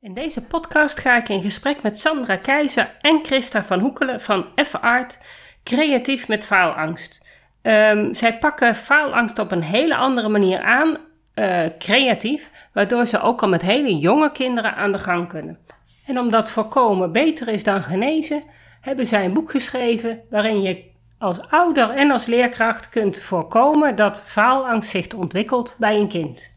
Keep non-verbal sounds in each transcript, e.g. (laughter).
In deze podcast ga ik in gesprek met Sandra Keizer en Christa van Hoekelen van F Art, creatief met faalangst. Ehm, zij pakken faalangst op een hele andere manier aan, uh, creatief, waardoor ze ook al met hele jonge kinderen aan de gang kunnen. En omdat voorkomen beter is dan genezen, hebben zij een boek geschreven waarin je als ouder en als leerkracht kunt voorkomen dat faalangst zich ontwikkelt bij een kind.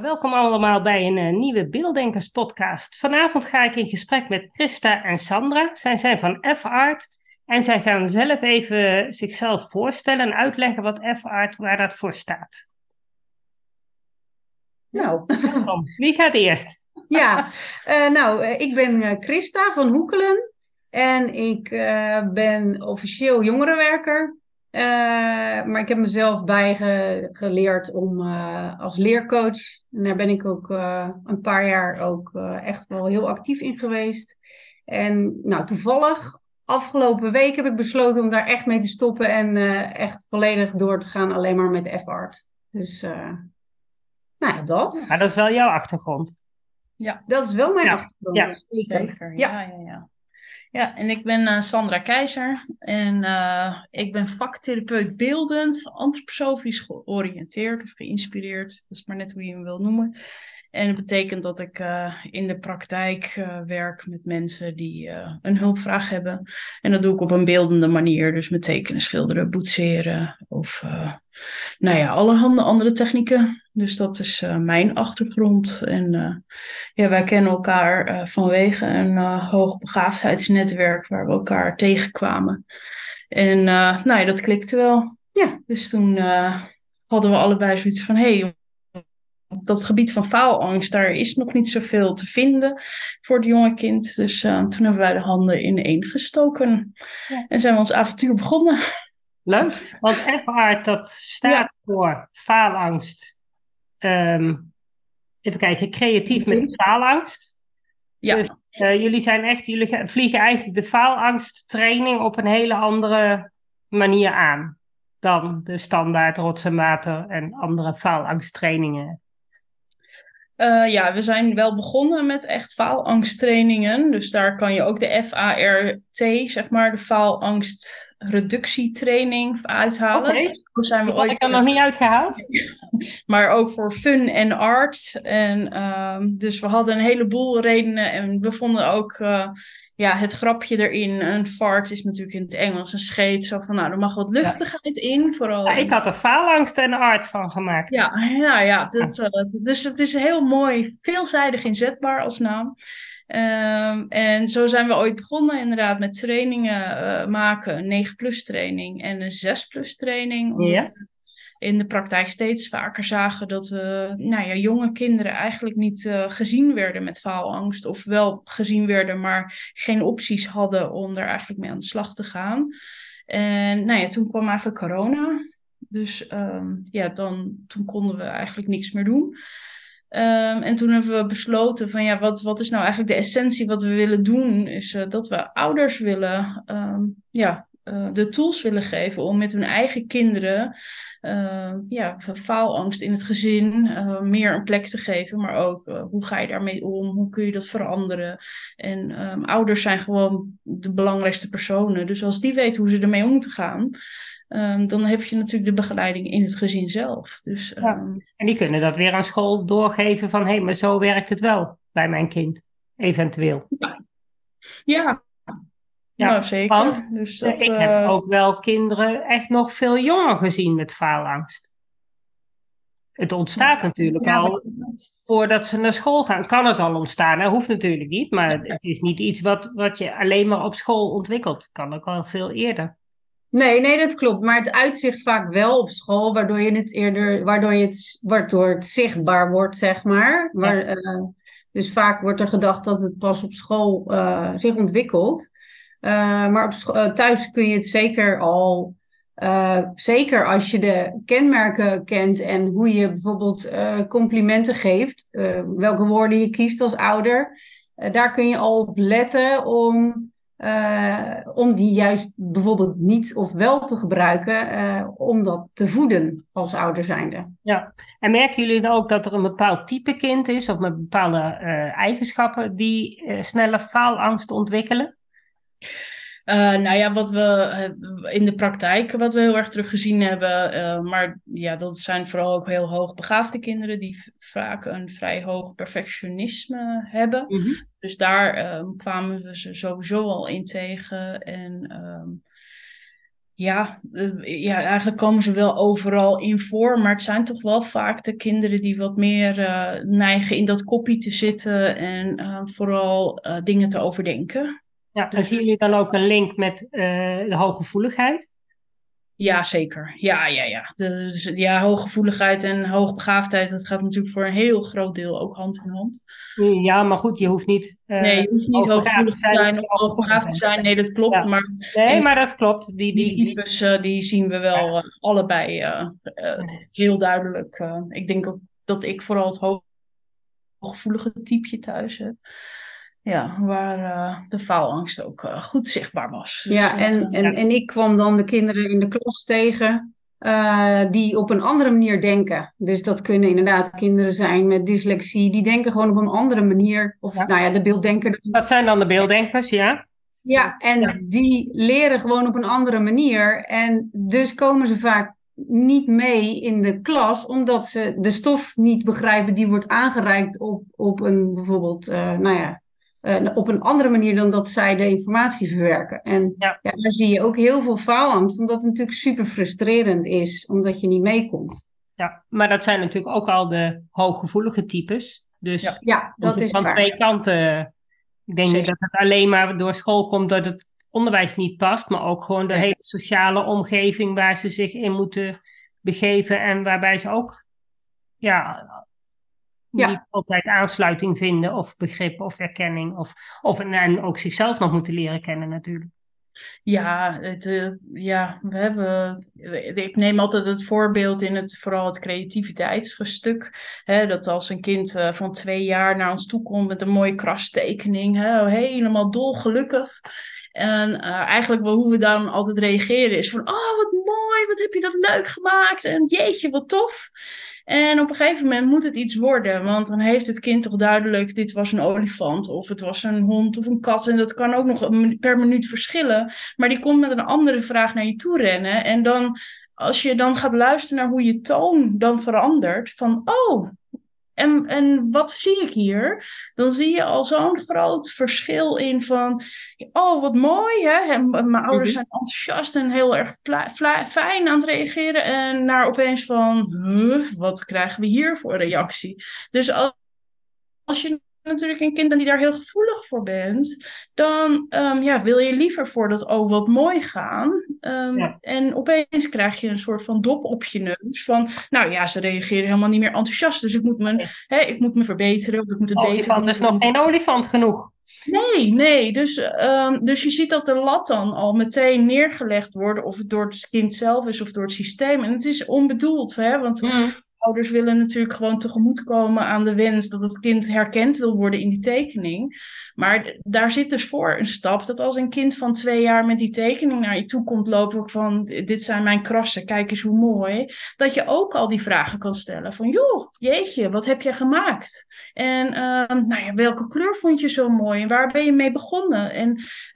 Welkom allemaal bij een uh, nieuwe Beelddenkers podcast. Vanavond ga ik in gesprek met Christa en Sandra. Zij zijn van F-Art en zij gaan zelf even zichzelf voorstellen en uitleggen wat F-Art, waar dat voor staat. Nou, wie gaat eerst? Ja, uh, nou, uh, ik ben Christa van Hoekelen en ik ben officieel jongerenwerker uh, maar ik heb mezelf bijgeleerd om uh, als leercoach. En daar ben ik ook uh, een paar jaar ook echt wel heel actief in geweest. En nou, toevallig, afgelopen week heb ik besloten om daar echt mee te stoppen en echt volledig door te gaan alleen maar met F-art. Dus, nou ja, dat. Maar dat is wel jouw achtergrond. Ja, dat is wel mijn ja. achtergrond. Ja, dus zeker. Ja, ja, ja. ja. Ja, en ik ben uh, Sandra Keizer en uh, ik ben vaktherapeut beeldend, antroposofisch georiënteerd of geïnspireerd. Dat is maar net hoe je hem wil noemen. En dat betekent dat ik uh, in de praktijk uh, werk met mensen die uh, een hulpvraag hebben. En dat doe ik op een beeldende manier. Dus met tekenen, schilderen, boetseren of nou ja, allerhande andere technieken. Dus dat is mijn achtergrond. En ja, wij kennen elkaar vanwege een hoogbegaafdheidsnetwerk waar we elkaar tegenkwamen. En nou ja, dat klikte wel. Ja, dus toen hadden we allebei zoiets van... Hey, op dat gebied van faalangst, daar is nog niet zoveel te vinden voor het jonge kind. Dus uh, toen hebben wij de handen in één gestoken ja. en zijn we ons avontuur begonnen. Leuk, want F-art dat staat ja. voor faalangst. Um, even kijken, creatief met faalangst. Ja. Dus uh, jullie zijn echt, jullie vliegen eigenlijk de faalangsttraining op een hele andere manier aan dan de standaard rots en water en andere faalangsttrainingen. Uh, ja, we zijn wel begonnen met echt faalangsttrainingen. Dus daar kan je ook de FART, zeg maar, de faalangstreductietraining uithalen. Okay. zijn we ooit... ik er nog niet uitgehaald. Maar ook voor fun en art. En uh, dus we hadden een heleboel redenen. En we vonden ook uh, ja, het grapje erin. Een fart is natuurlijk in het Engels een scheet. Zo van, nou, er mag wat luchtigheid ja. in. Vooral ja, ik had er faalangst en art van gemaakt. Ja, ja, ja. Dat, uh, dus het is heel mooi, veelzijdig inzetbaar als naam. Um, en zo zijn we ooit begonnen inderdaad met trainingen uh, maken. Een 9 plus training en een 6 plus training. Omdat ja. In de praktijk steeds vaker zagen dat we, nou ja, jonge kinderen eigenlijk niet uh, gezien werden met faalangst. Of wel gezien werden, maar geen opties hadden om er eigenlijk mee aan de slag te gaan. En nou ja, toen kwam eigenlijk corona. Dus um, ja, dan, toen konden we eigenlijk niks meer doen. Um, en toen hebben we besloten van ja, wat, wat is nou eigenlijk de essentie wat we willen doen? Is uh, dat we ouders willen, um, ja, uh, de tools willen geven om met hun eigen kinderen uh, ja, faalangst in het gezin uh, meer een plek te geven. Maar ook hoe ga je daarmee om? Hoe kun je dat veranderen? En um, ouders zijn gewoon de belangrijkste personen. Dus als die weten hoe ze ermee om moeten gaan, Um, dan heb je natuurlijk de begeleiding in het gezin zelf. Dus, um... ja. En die kunnen dat weer aan school doorgeven van hé, hey, maar zo werkt het wel bij mijn kind, eventueel. Ja, ja. Ja nou, zeker. Want dus dat, ik uh... heb ook wel kinderen echt nog veel jonger gezien met faalangst. Het ontstaat natuurlijk al voordat ze naar school gaan. Kan het al ontstaan? Dat hoeft natuurlijk niet, maar het is niet iets wat, wat je alleen maar op school ontwikkelt. Kan ook al veel eerder. Nee, nee, dat klopt. Maar het uitzicht vaak wel op school, waardoor je het eerder, waardoor, je het, waardoor het zichtbaar wordt, zeg maar. Waar, eh, dus vaak wordt er gedacht dat het pas op school uh, zich ontwikkelt. Uh, maar op thuis kun je het zeker al uh, zeker als je de kenmerken kent en hoe je bijvoorbeeld complimenten geeft, welke woorden je kiest als ouder, daar kun je al op letten om, om die juist bijvoorbeeld niet of wel te gebruiken, om dat te voeden als ouder zijnde. Ja, en merken jullie dan ook dat er een bepaald type kind is of met bepaalde eigenschappen die sneller faalangst ontwikkelen? Uh, nou ja, wat we uh, in de praktijk, wat we heel erg teruggezien hebben, uh, maar ja, dat zijn vooral ook heel hoogbegaafde kinderen die vaak een vrij hoog perfectionisme hebben. Mm -hmm. Dus daar ehm, kwamen we ze sowieso al in tegen. En um, ja, ja, eigenlijk komen ze wel overal in voor, maar het zijn toch wel vaak de kinderen die wat meer neigen in dat koppie te zitten en vooral dingen te overdenken. Ja, en zien jullie dan ook een link met uh, de hooggevoeligheid? Ja, zeker. Ja, ja, ja. Dus ja, hooggevoeligheid en hoogbegaafdheid, dat gaat natuurlijk voor een heel groot deel ook hand in hand. Ja, maar goed, je hoeft niet. Uh, nee, je hoeft niet hooggevoelig te zijn of hoogbegaafd te zijn. Nee, dat klopt. Ja. Maar, nee, maar dat klopt. Die, die, die types, uh, die zien we wel ja. allebei heel duidelijk. ik denk ook dat ik vooral het hooggevoelige typeje thuis heb ja, waar uh, de faalangst ook uh, goed zichtbaar was. Dus, ja, en, uh, en, ja. en ik kwam dan de kinderen in de klas tegen die op een andere manier denken. Dus dat kunnen inderdaad kinderen zijn met dyslexie, die denken gewoon op een andere manier. Of ja. nou ja, de beelddenker. Dat zijn dan de beelddenkers, ja? Ja, en ja. die leren gewoon op een andere manier. En dus komen ze vaak niet mee in de klas, omdat ze de stof niet begrijpen die wordt aangereikt op, op een bijvoorbeeld, nou ja, uh, op een andere manier dan dat zij de informatie verwerken. En ja. ja. daar zie je ook heel veel faalangst, omdat het natuurlijk super frustrerend is, omdat je niet meekomt. Ja, maar dat zijn natuurlijk ook al de hooggevoelige types. Dus ja, ja dat is van waar. twee kanten. Ik denk niet dat het alleen maar door school komt dat het onderwijs niet past, maar ook gewoon de hele sociale omgeving waar ze zich in moeten begeven en waarbij ze ook ja, ja. niet altijd aansluiting vinden of begrip of erkenning. Of, of en ook zichzelf nog moeten leren kennen natuurlijk. Ja, het, uh, ja, we hebben. Ik neem altijd het voorbeeld in het vooral het creativiteitsstuk. Hè, dat als een kind uh, van twee jaar naar ons toe komt met een mooie krastekening, hè, helemaal dolgelukkig. En uh, eigenlijk hoe we dan altijd reageren is van, oh wat mooi, wat heb je dat leuk gemaakt en jeetje wat tof. En op een gegeven moment moet het iets worden, want dan heeft het kind toch duidelijk, dit was een olifant of het was een hond of een kat. En dat kan ook nog per minuut verschillen. Maar die komt met een andere vraag naar je toe rennen. En dan, als je dan gaat luisteren naar hoe je toon dan verandert, van oh, en, en wat zie ik hier? Dan zie je al zo'n groot verschil in van, oh wat mooi hè. En mijn ouders zijn enthousiast en heel erg fijn aan het reageren. En naar opeens van, huh, wat krijgen we hier voor reactie? Dus als, als je natuurlijk een kind die daar heel gevoelig voor bent, dan um, ja, wil je liever voor dat oh wat mooi gaan. Um, ja. En opeens krijg je een soort van dop op je neus van, nou ja, ze reageren helemaal niet meer enthousiast, dus ik moet me, hè, ik moet me verbeteren of ik moet het olifant beter is nog geen olifant genoeg. Nee, nee. Dus, um, dus je ziet dat de lat dan al meteen neergelegd wordt, of het door het kind zelf is of door het systeem. En het is onbedoeld, hè? want mm ouders willen natuurlijk gewoon tegemoetkomen aan de wens dat het kind herkend wil worden in die tekening. Maar daar zit dus voor een stap dat als een kind van twee jaar met die tekening naar je toe komt lopen van dit zijn mijn krassen, kijk eens hoe mooi. Dat je ook al die vragen kan stellen van joh, jeetje, wat heb je gemaakt? En uh, nou ja, welke kleur vond je zo mooi? En waar ben je mee begonnen? En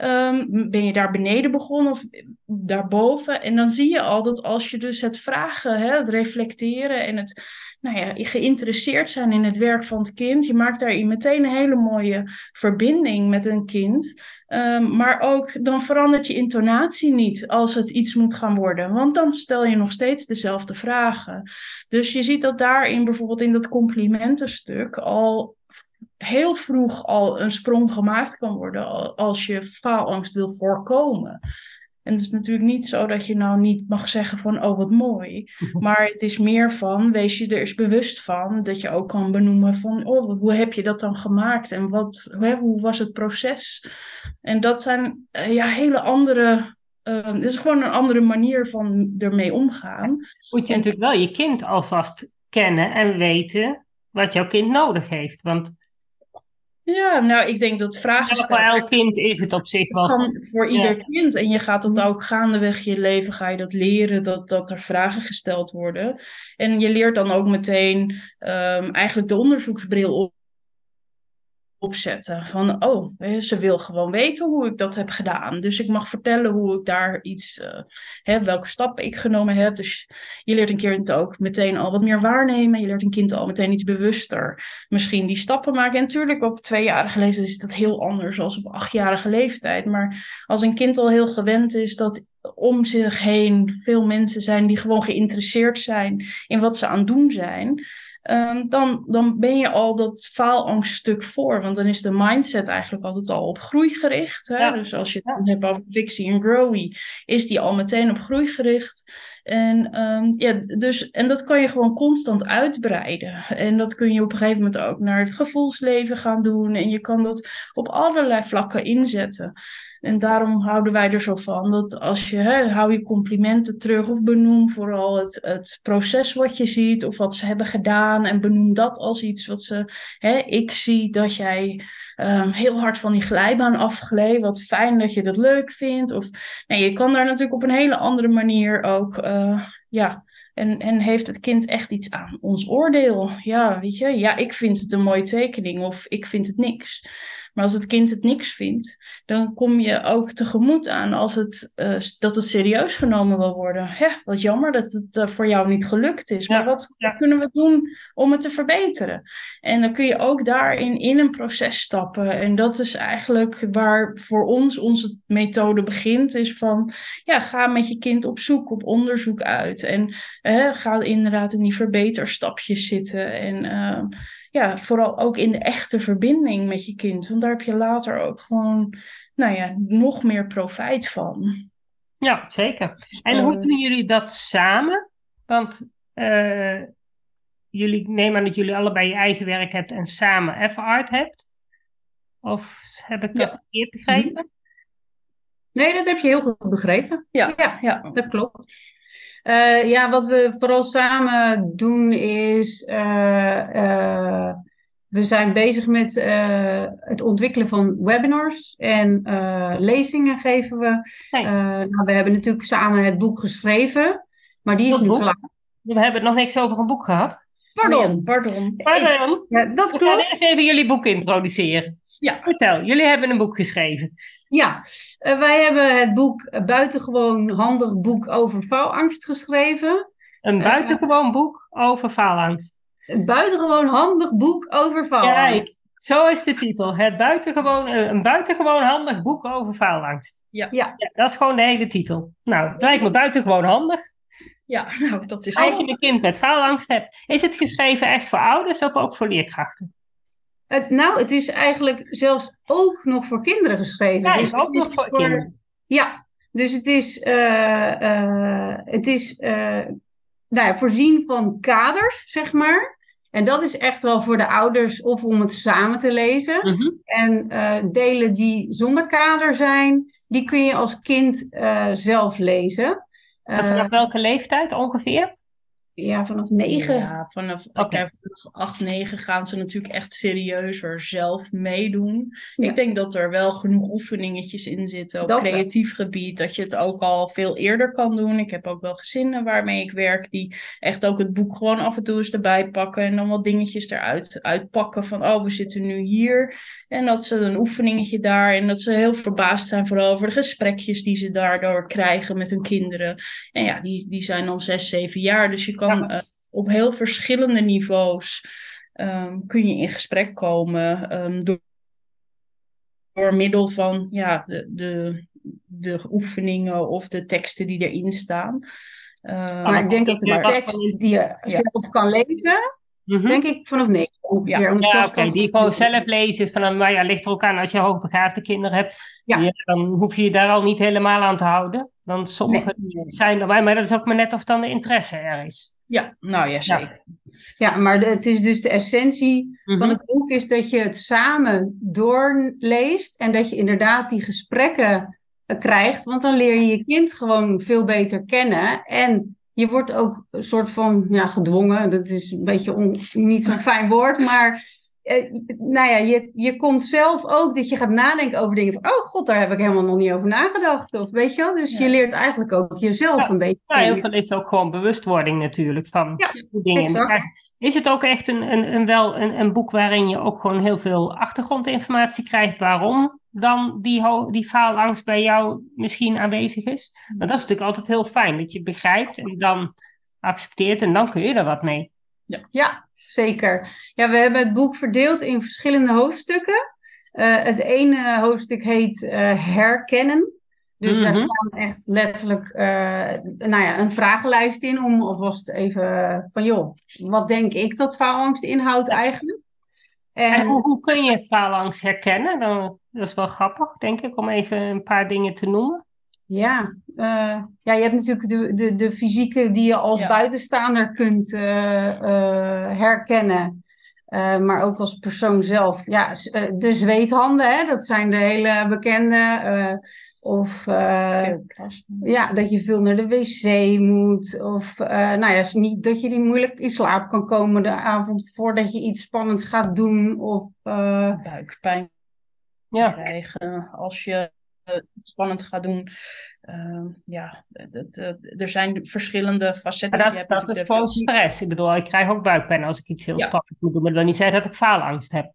um, ben je daar beneden begonnen of daarboven? En dan zie je al dat als je dus het vragen, hè, het reflecteren en het nou ja, geïnteresseerd zijn in het werk van het kind. Je maakt daarin meteen een hele mooie verbinding met een kind. Ehm, maar ook dan verandert je intonatie niet als het iets moet gaan worden. Want dan stel je nog steeds dezelfde vragen. Dus je ziet dat daarin bijvoorbeeld in dat complimentenstuk al heel vroeg al een sprong gemaakt kan worden als je faalangst wil voorkomen. En het is natuurlijk niet zo dat je nou niet mag zeggen van oh wat mooi. (laughs) Maar het is meer van wees je er eens bewust van dat je ook kan benoemen van oh hoe heb je dat dan gemaakt en wat, hoe, hoe was het proces? En dat zijn uh, ja hele andere uh, het is gewoon een andere manier van ermee omgaan. Moet je natuurlijk wel je kind alvast kennen en weten wat jouw kind nodig heeft. Want ja, nou, ik denk dat vragen ja, Voor elk kind is het op zich wel... Kan voor ieder kind. En je gaat dat ook gaandeweg je leven, ga je dat leren, dat, dat er vragen gesteld worden. En je leert dan ook meteen um, eigenlijk de onderzoeksbril op opzetten. Van, oh, ze wil gewoon weten hoe ik dat heb gedaan. Dus ik mag vertellen hoe ik daar iets, uh, hè, welke stappen ik genomen heb. Dus je leert een kind ook meteen al wat meer waarnemen. Je leert een kind al meteen iets bewuster. Misschien die stappen maken. En natuurlijk op tweejarige leeftijd is dat heel anders dan op achtjarige leeftijd. Maar als een kind al heel gewend is dat om zich heen veel mensen zijn die gewoon geïnteresseerd zijn in wat ze aan het doen zijn Ehm, dan, dan ben je al dat faalangststuk voor. Want dan is de mindset eigenlijk altijd al op groei gericht. Hè? Dus als je het hebt over Pixie en Growy, is die al meteen op groei gericht. En, um, ja, dus, en dat kan je gewoon constant uitbreiden. En dat kun je op een gegeven moment ook naar het gevoelsleven gaan doen. En je kan dat op allerlei vlakken inzetten. En daarom houden wij er zo van dat als je, hè, hou je complimenten terug of benoem vooral het, het proces wat je ziet of wat ze hebben gedaan en benoem dat als iets wat ze, hè, ik zie dat jij um, heel hard van die glijbaan afgleed, wat fijn dat je dat leuk vindt. Of nee, je kan daar natuurlijk op een hele andere manier ook, uh, ja, en, en heeft het kind echt iets aan ons oordeel? Ja, weet je, ja, ik vind het een mooie tekening of ik vind het niks. Maar als het kind het niks vindt, dan kom je ook tegemoet aan als het, uh, dat het serieus genomen wil worden. Hè, wat jammer dat het uh, voor jou niet gelukt is. Maar wat, wat, kunnen we doen om het te verbeteren? En dan kun je ook daarin in een proces stappen. En dat is eigenlijk waar voor ons onze methode begint. Is van, ja, ga met je kind op zoek, op onderzoek uit. En uh, ga inderdaad in die verbeterstapjes zitten. En ja, vooral ook in de echte verbinding met je kind. Want daar heb je later ook gewoon, nou ja, nog meer profijt van. Ja, zeker. En hoe doen jullie dat samen? Want uh, jullie nemen aan dat jullie allebei je eigen werk hebt en samen F-Art hebt. Of heb ik dat ja. verkeerd begrepen? Nee, dat heb je heel goed begrepen. Ja, ja, ja. dat klopt. Uh, ja, wat we vooral samen doen is. Uh, uh, we zijn bezig met het ontwikkelen van webinars en lezingen geven we. nou, we hebben natuurlijk samen het boek geschreven, maar die is nu klaar. We hebben nog niks over een boek gehad. Pardon, pardon. Pardon. Ja, dat klopt. Ik ga eerst even jullie boek introduceren. Ja. Vertel, jullie hebben een boek geschreven. Ja, uh, wij hebben het boek Buitengewoon Handig Boek over Faalangst geschreven. Een eh, buitengewoon uh, boek over faalangst. Een buitengewoon handig boek over faalangst. Kijk, zo is de titel. Het buitengewoon, uh, een buitengewoon handig boek over faalangst. Ja. ja. ja. Dat is gewoon de hele titel. Nou, dat lijkt me buitengewoon handig. Ja, (laughs) nou, dat is... Als je een kind met faalangst hebt, is het geschreven echt voor ouders of ook voor leerkrachten? Het, nou, het is eigenlijk zelfs ook nog voor kinderen geschreven. Ja, dus ook nog voor, kinderen. Ja, dus het is, uh, uh, het is uh, nou ja, voorzien van kaders, zeg maar. En dat is echt wel voor de ouders of om het samen te lezen. Mm -hmm. En delen die zonder kader zijn, die kun je als kind zelf lezen. En vanaf welke leeftijd ongeveer? Ja, vanaf negen. Ja, vanaf, okay. vanaf acht, negen gaan ze natuurlijk echt serieuzer zelf meedoen. Ik denk dat er wel genoeg oefeningetjes in zitten op dat creatief wel. gebied. Dat je het ook al veel eerder kan doen. Ik heb ook wel gezinnen waarmee ik werk die echt ook het boek gewoon af en toe eens erbij pakken. En dan wat dingetjes eruit uitpakken van oh, we zitten nu hier. En dat ze een oefeningetje daar. En dat ze heel verbaasd zijn vooral over de gesprekjes die ze daardoor krijgen met hun kinderen. En ja, die, die zijn dan zes, zeven jaar. Dus je kan ja. uh, op heel verschillende niveaus ehm, kun je in gesprek komen um, door, door middel van ja, de, de, de oefeningen of de teksten die erin staan. maar ik denk dat de tekst die je zelf kan lezen, Mhm. Denk ik vanaf negen ongeveer. Ja, ja oké. Die gewoon zelf lezen. Van, maar ja, ligt er ook aan als je hoogbegaafde kinderen hebt. Ja. dan hoef je je daar al niet helemaal aan te houden. Want sommige zijn erbij. Maar dat is ook maar net of dan de interesse er is. Ja, nou ja, zeker. Ja, maar het is dus de essentie van mhm. het boek is dat je het samen doorleest. En dat je inderdaad die gesprekken eh, krijgt. Want dan leer je je kind gewoon veel beter kennen. En je wordt ook een soort van ja, gedwongen. Dat is een beetje niet zo'n fijn woord, maar eh, nou ja, je, je komt zelf ook dat je gaat nadenken over dingen van, oh god, daar heb ik helemaal nog niet over nagedacht. Of weet je wel, dus je leert eigenlijk ook jezelf een beetje. Ja, heel veel is ook gewoon bewustwording natuurlijk van ja, dingen. is het ook echt een, een, een wel een, een boek waarin je ook gewoon heel veel achtergrondinformatie krijgt waarom dan die, die faalangst bij jou misschien aanwezig is? Maar dat is natuurlijk altijd heel fijn, dat je begrijpt en dan accepteert en dan kun je er wat mee. Ja, ja zeker. Ja, we hebben het boek verdeeld in verschillende hoofdstukken. Uh, het ene hoofdstuk heet uh, Herkennen. Dus daar mhm. staan echt letterlijk uh, nou ja, een vragenlijst in om alvast even van joh, wat denk ik dat faalangst inhoudt eigenlijk? En, en hoe, hoe, kun je faalangst herkennen? Dan, dat is wel grappig, denk ik, om even een paar dingen te noemen. Ja, uh, ja je hebt natuurlijk de, de, de fysieke die je als buitenstaander kunt uh, uh, herkennen. maar ook als persoon zelf. Ja, de zweethanden, hè, dat zijn de hele bekende. of ja, dat je veel naar de wc moet. Of nou ja, niet dat je niet moeilijk in slaap kan komen de avond voordat je iets spannends gaat doen. Of buikpijn ja. krijgen als je spannend gaat doen. Uh, ja, er zijn verschillende facetten. Maar dat, dat is gewoon stress. Ik bedoel, ik krijg ook buikpijn als ik iets heel spannends moet doen. Maar dan niet zeggen dat ik faalangst heb.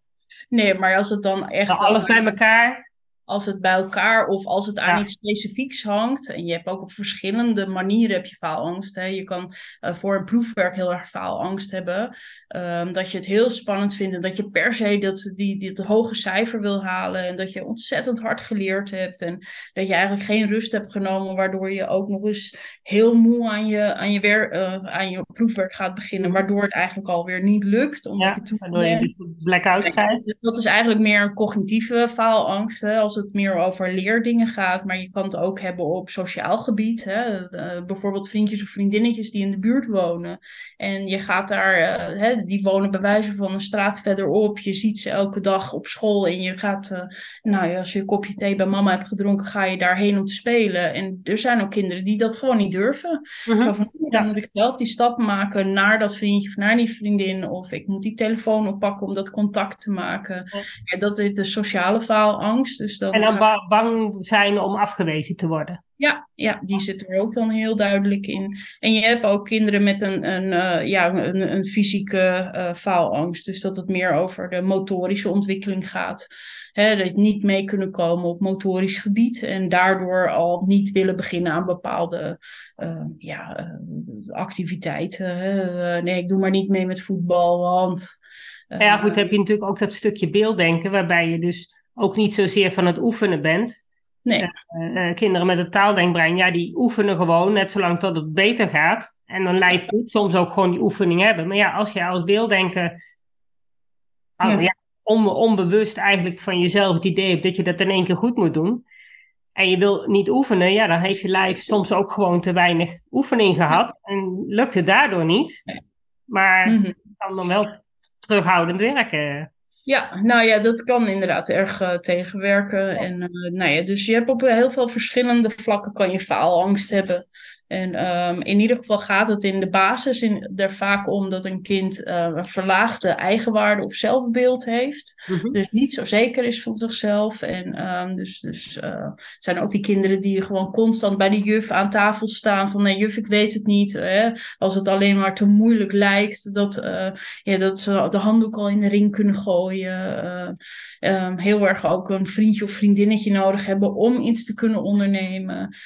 Nee, maar als het dan echt... Nou, alles bij elkaar als het bij elkaar of als het aan iets specifieks hangt. En je hebt ook op verschillende manieren heb je faalangst. Hè. Je kan uh, voor een proefwerk heel erg faalangst hebben. Um, dat je het heel spannend vindt en dat je per se dat, die, die, hoge cijfer wil halen. En dat je ontzettend hard geleerd hebt. En dat je eigenlijk geen rust hebt genomen, waardoor je ook nog eens heel moe aan je, aan je, uh, aan je proefwerk gaat beginnen. Waardoor het eigenlijk alweer niet lukt. Omdat ja, je waardoor je dus blackout krijgt. Dat is eigenlijk meer een cognitieve faalangst. Hè, als het meer over leerdingen gaat, maar je kan het ook hebben op sociaal gebied. Hè? Uh, bijvoorbeeld vriendjes of vriendinnetjes die in de buurt wonen. En je gaat daar, uh, hè, die wonen bij wijze van een straat verderop. Je ziet ze elke dag op school en je gaat, uh, nou ja, als je een kopje thee bij mama hebt gedronken, ga je daarheen om te spelen. En er zijn ook kinderen die dat gewoon niet durven. Mhm. van, dan moet ik zelf die stap maken naar dat vriendje of naar die vriendin. Of ik moet die telefoon oppakken om dat contact te maken. Ja. dat is de sociale faalangst. Dus dat en dan bang zijn om afgewezen te worden. Ja, ja, die zit er ook dan heel duidelijk in. En je hebt ook kinderen met een, een, uh, ja, een, een fysieke uh, faalangst. Dus dat het meer over de motorische ontwikkeling gaat. Hè, dat je niet mee kunnen komen op motorisch gebied. En daardoor al niet willen beginnen aan bepaalde uh, ja, activiteiten. nee, ik doe maar niet mee met voetbal, want... ja, goed, heb je natuurlijk ook dat stukje beelddenken, waarbij je dus ook niet zozeer van het oefenen bent. Nee. Uh, kinderen met het taaldenkbrein, ja, die oefenen gewoon net zolang tot het beter gaat. En dan lijf je soms ook gewoon die oefening hebben. Maar ja, als je als beelddenker oh, ja. onbewust eigenlijk van jezelf het idee hebt dat je dat in één keer goed moet doen. En je wil niet oefenen, ja, dan heeft je lijf soms ook gewoon te weinig oefening gehad. En lukt het daardoor niet. Maar mm het kan dan wel terughoudend werken. Ja, nou ja, dat kan inderdaad erg uh, tegenwerken. En, uh, nou ja, dus je hebt op heel veel verschillende vlakken kan je faalangst hebben. En um, in ieder geval gaat het in de basis in, er vaak om dat een kind uh, een verlaagde eigenwaarde of zelfbeeld heeft. Mhm. Dus niet zo zeker is van zichzelf. En um, dus, dus uh, zijn ook die kinderen die gewoon constant bij de juf aan tafel staan van nee juf ik weet het niet. Hè? Als het alleen maar te moeilijk lijkt dat, uh, ja, dat ze de handdoek al in de ring kunnen gooien. Um, heel erg ook een vriendje of vriendinnetje nodig hebben om iets te kunnen ondernemen.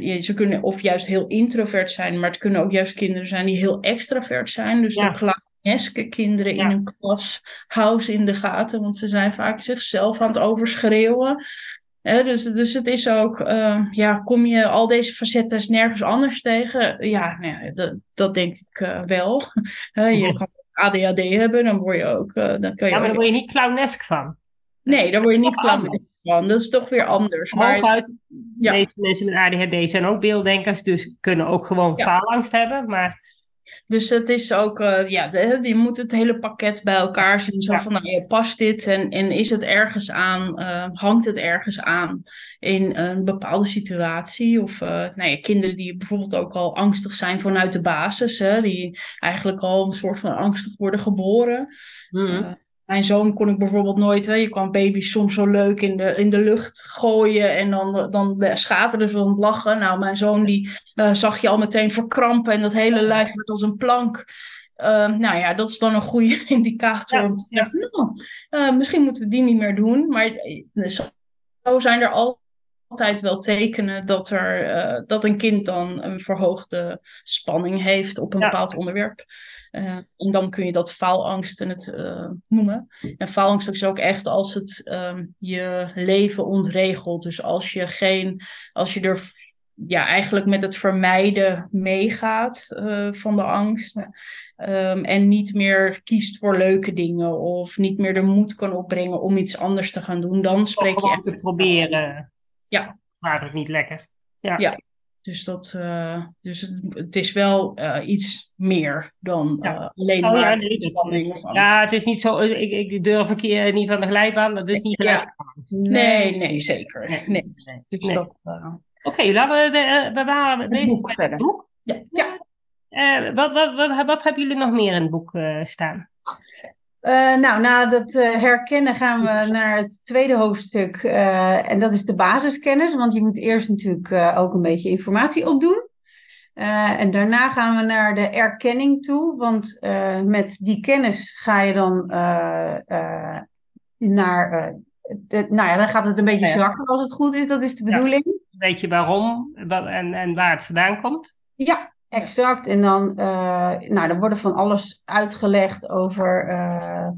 Ja, ze kunnen of of juist heel introvert zijn, maar het kunnen ook juist kinderen zijn die heel extravert zijn. Dus de clowneske kinderen in een klas, hou ze in de gaten, want ze zijn vaak zichzelf aan het overschreeuwen. dus, dus het is ook, uh, ja, kom je al deze facetten nergens anders tegen? Ja, nee, dat, dat denk ik uh, wel. (laughs) je kan ADHD hebben, dan word je ook. Uh, dan kan je ja, maar dan word je niet clownesk van. Nee, daar word je niet clownesk van. Dat is toch weer anders. Maar Hooguit, ja. deze mensen met ADHD zijn ook beelddenkers, dus kunnen ook gewoon ja. faalangst hebben. Maar dus het is ook, uh, ja, de, je moet het hele pakket bij elkaar zien. Zo van, nou, past dit en, en is het ergens aan, uh, hangt het ergens aan in een bepaalde situatie? Of uh, nou ja, kinderen die bijvoorbeeld ook al angstig zijn vanuit de basis, hè, die eigenlijk al een soort van angstig worden geboren. Mm mijn zoon kon ik bijvoorbeeld nooit, hè, je kan baby's soms zo leuk in de, in de lucht gooien en dan, dan schateren ze van het lachen. Nou, mijn zoon die uh, zag je al meteen verkrampen en dat hele lijf werd als een plank. Uh, nou ja, dat is dan een goede (laughs) indicator om te zeggen, nou, uh, misschien moeten we die niet meer doen. Maar eh, zo zijn er altijd wel tekenen dat, er, dat een kind dan een verhoogde spanning heeft op een bepaald onderwerp. Uh, en dan kun je dat faalangst het uh, noemen. En faalangst is ook echt als het um, je leven ontregelt. Dus als je geen, als je er ja, eigenlijk met het vermijden meegaat uh, van de angst. Um, en niet meer kiest voor leuke dingen of niet meer de moed kan opbrengen om iets anders te gaan doen, dan spreek je echt te proberen. Ja. Gaat het niet lekker? Ja. ja. Dus, dat, uh, dus het, het, is wel uh, iets meer dan ja. uh, alleen oh, maar. Ja, nee, dat, ja, het is niet zo. Ik, ik durf een keer niet van de glijbaan, dat is niet gelijk. Nee, nee, zeker. Nee, nee. nee. Dus. Oké, okay, laten we, we waren bezig met het boek. Ja. ja. wat, wat, wat, wat, hebben jullie nog meer in het boek staan? Uh, nou, na dat uh, herkennen gaan we naar het tweede hoofdstuk. Uh, en dat is de basiskennis. Want je moet eerst natuurlijk ook een beetje informatie opdoen. en daarna gaan we naar de erkenning toe. Want met die kennis ga je dan naar. De, nou ja, dan gaat het een beetje ja. zakken als het goed is. Dat is de bedoeling. Ja. Weet je waarom en, en waar het vandaan komt? Ja, Exact. En dan, uh, nou, er worden van alles uitgelegd over. Uh,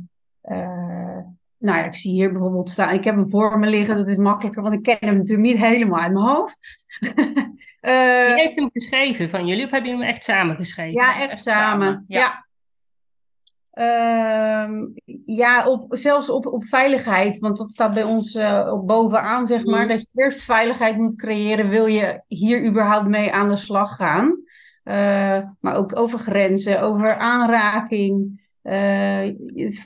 uh, nou ja, ik zie hier bijvoorbeeld staan. Ik heb hem voor me liggen, dat is makkelijker, want ik ken hem natuurlijk niet helemaal uit mijn hoofd. (laughs) Wie heeft hem geschreven van jullie, of hebben jullie hem echt samen geschreven? Ja, echt, echt samen. samen. Ja. ja. Uh, ja, op, zelfs op, op veiligheid, want dat staat bij ons uh, op bovenaan, zeg maar. Mm. Dat je eerst veiligheid moet creëren, wil je hier überhaupt mee aan de slag gaan. Uh, maar ook over grenzen, over aanraking, uh,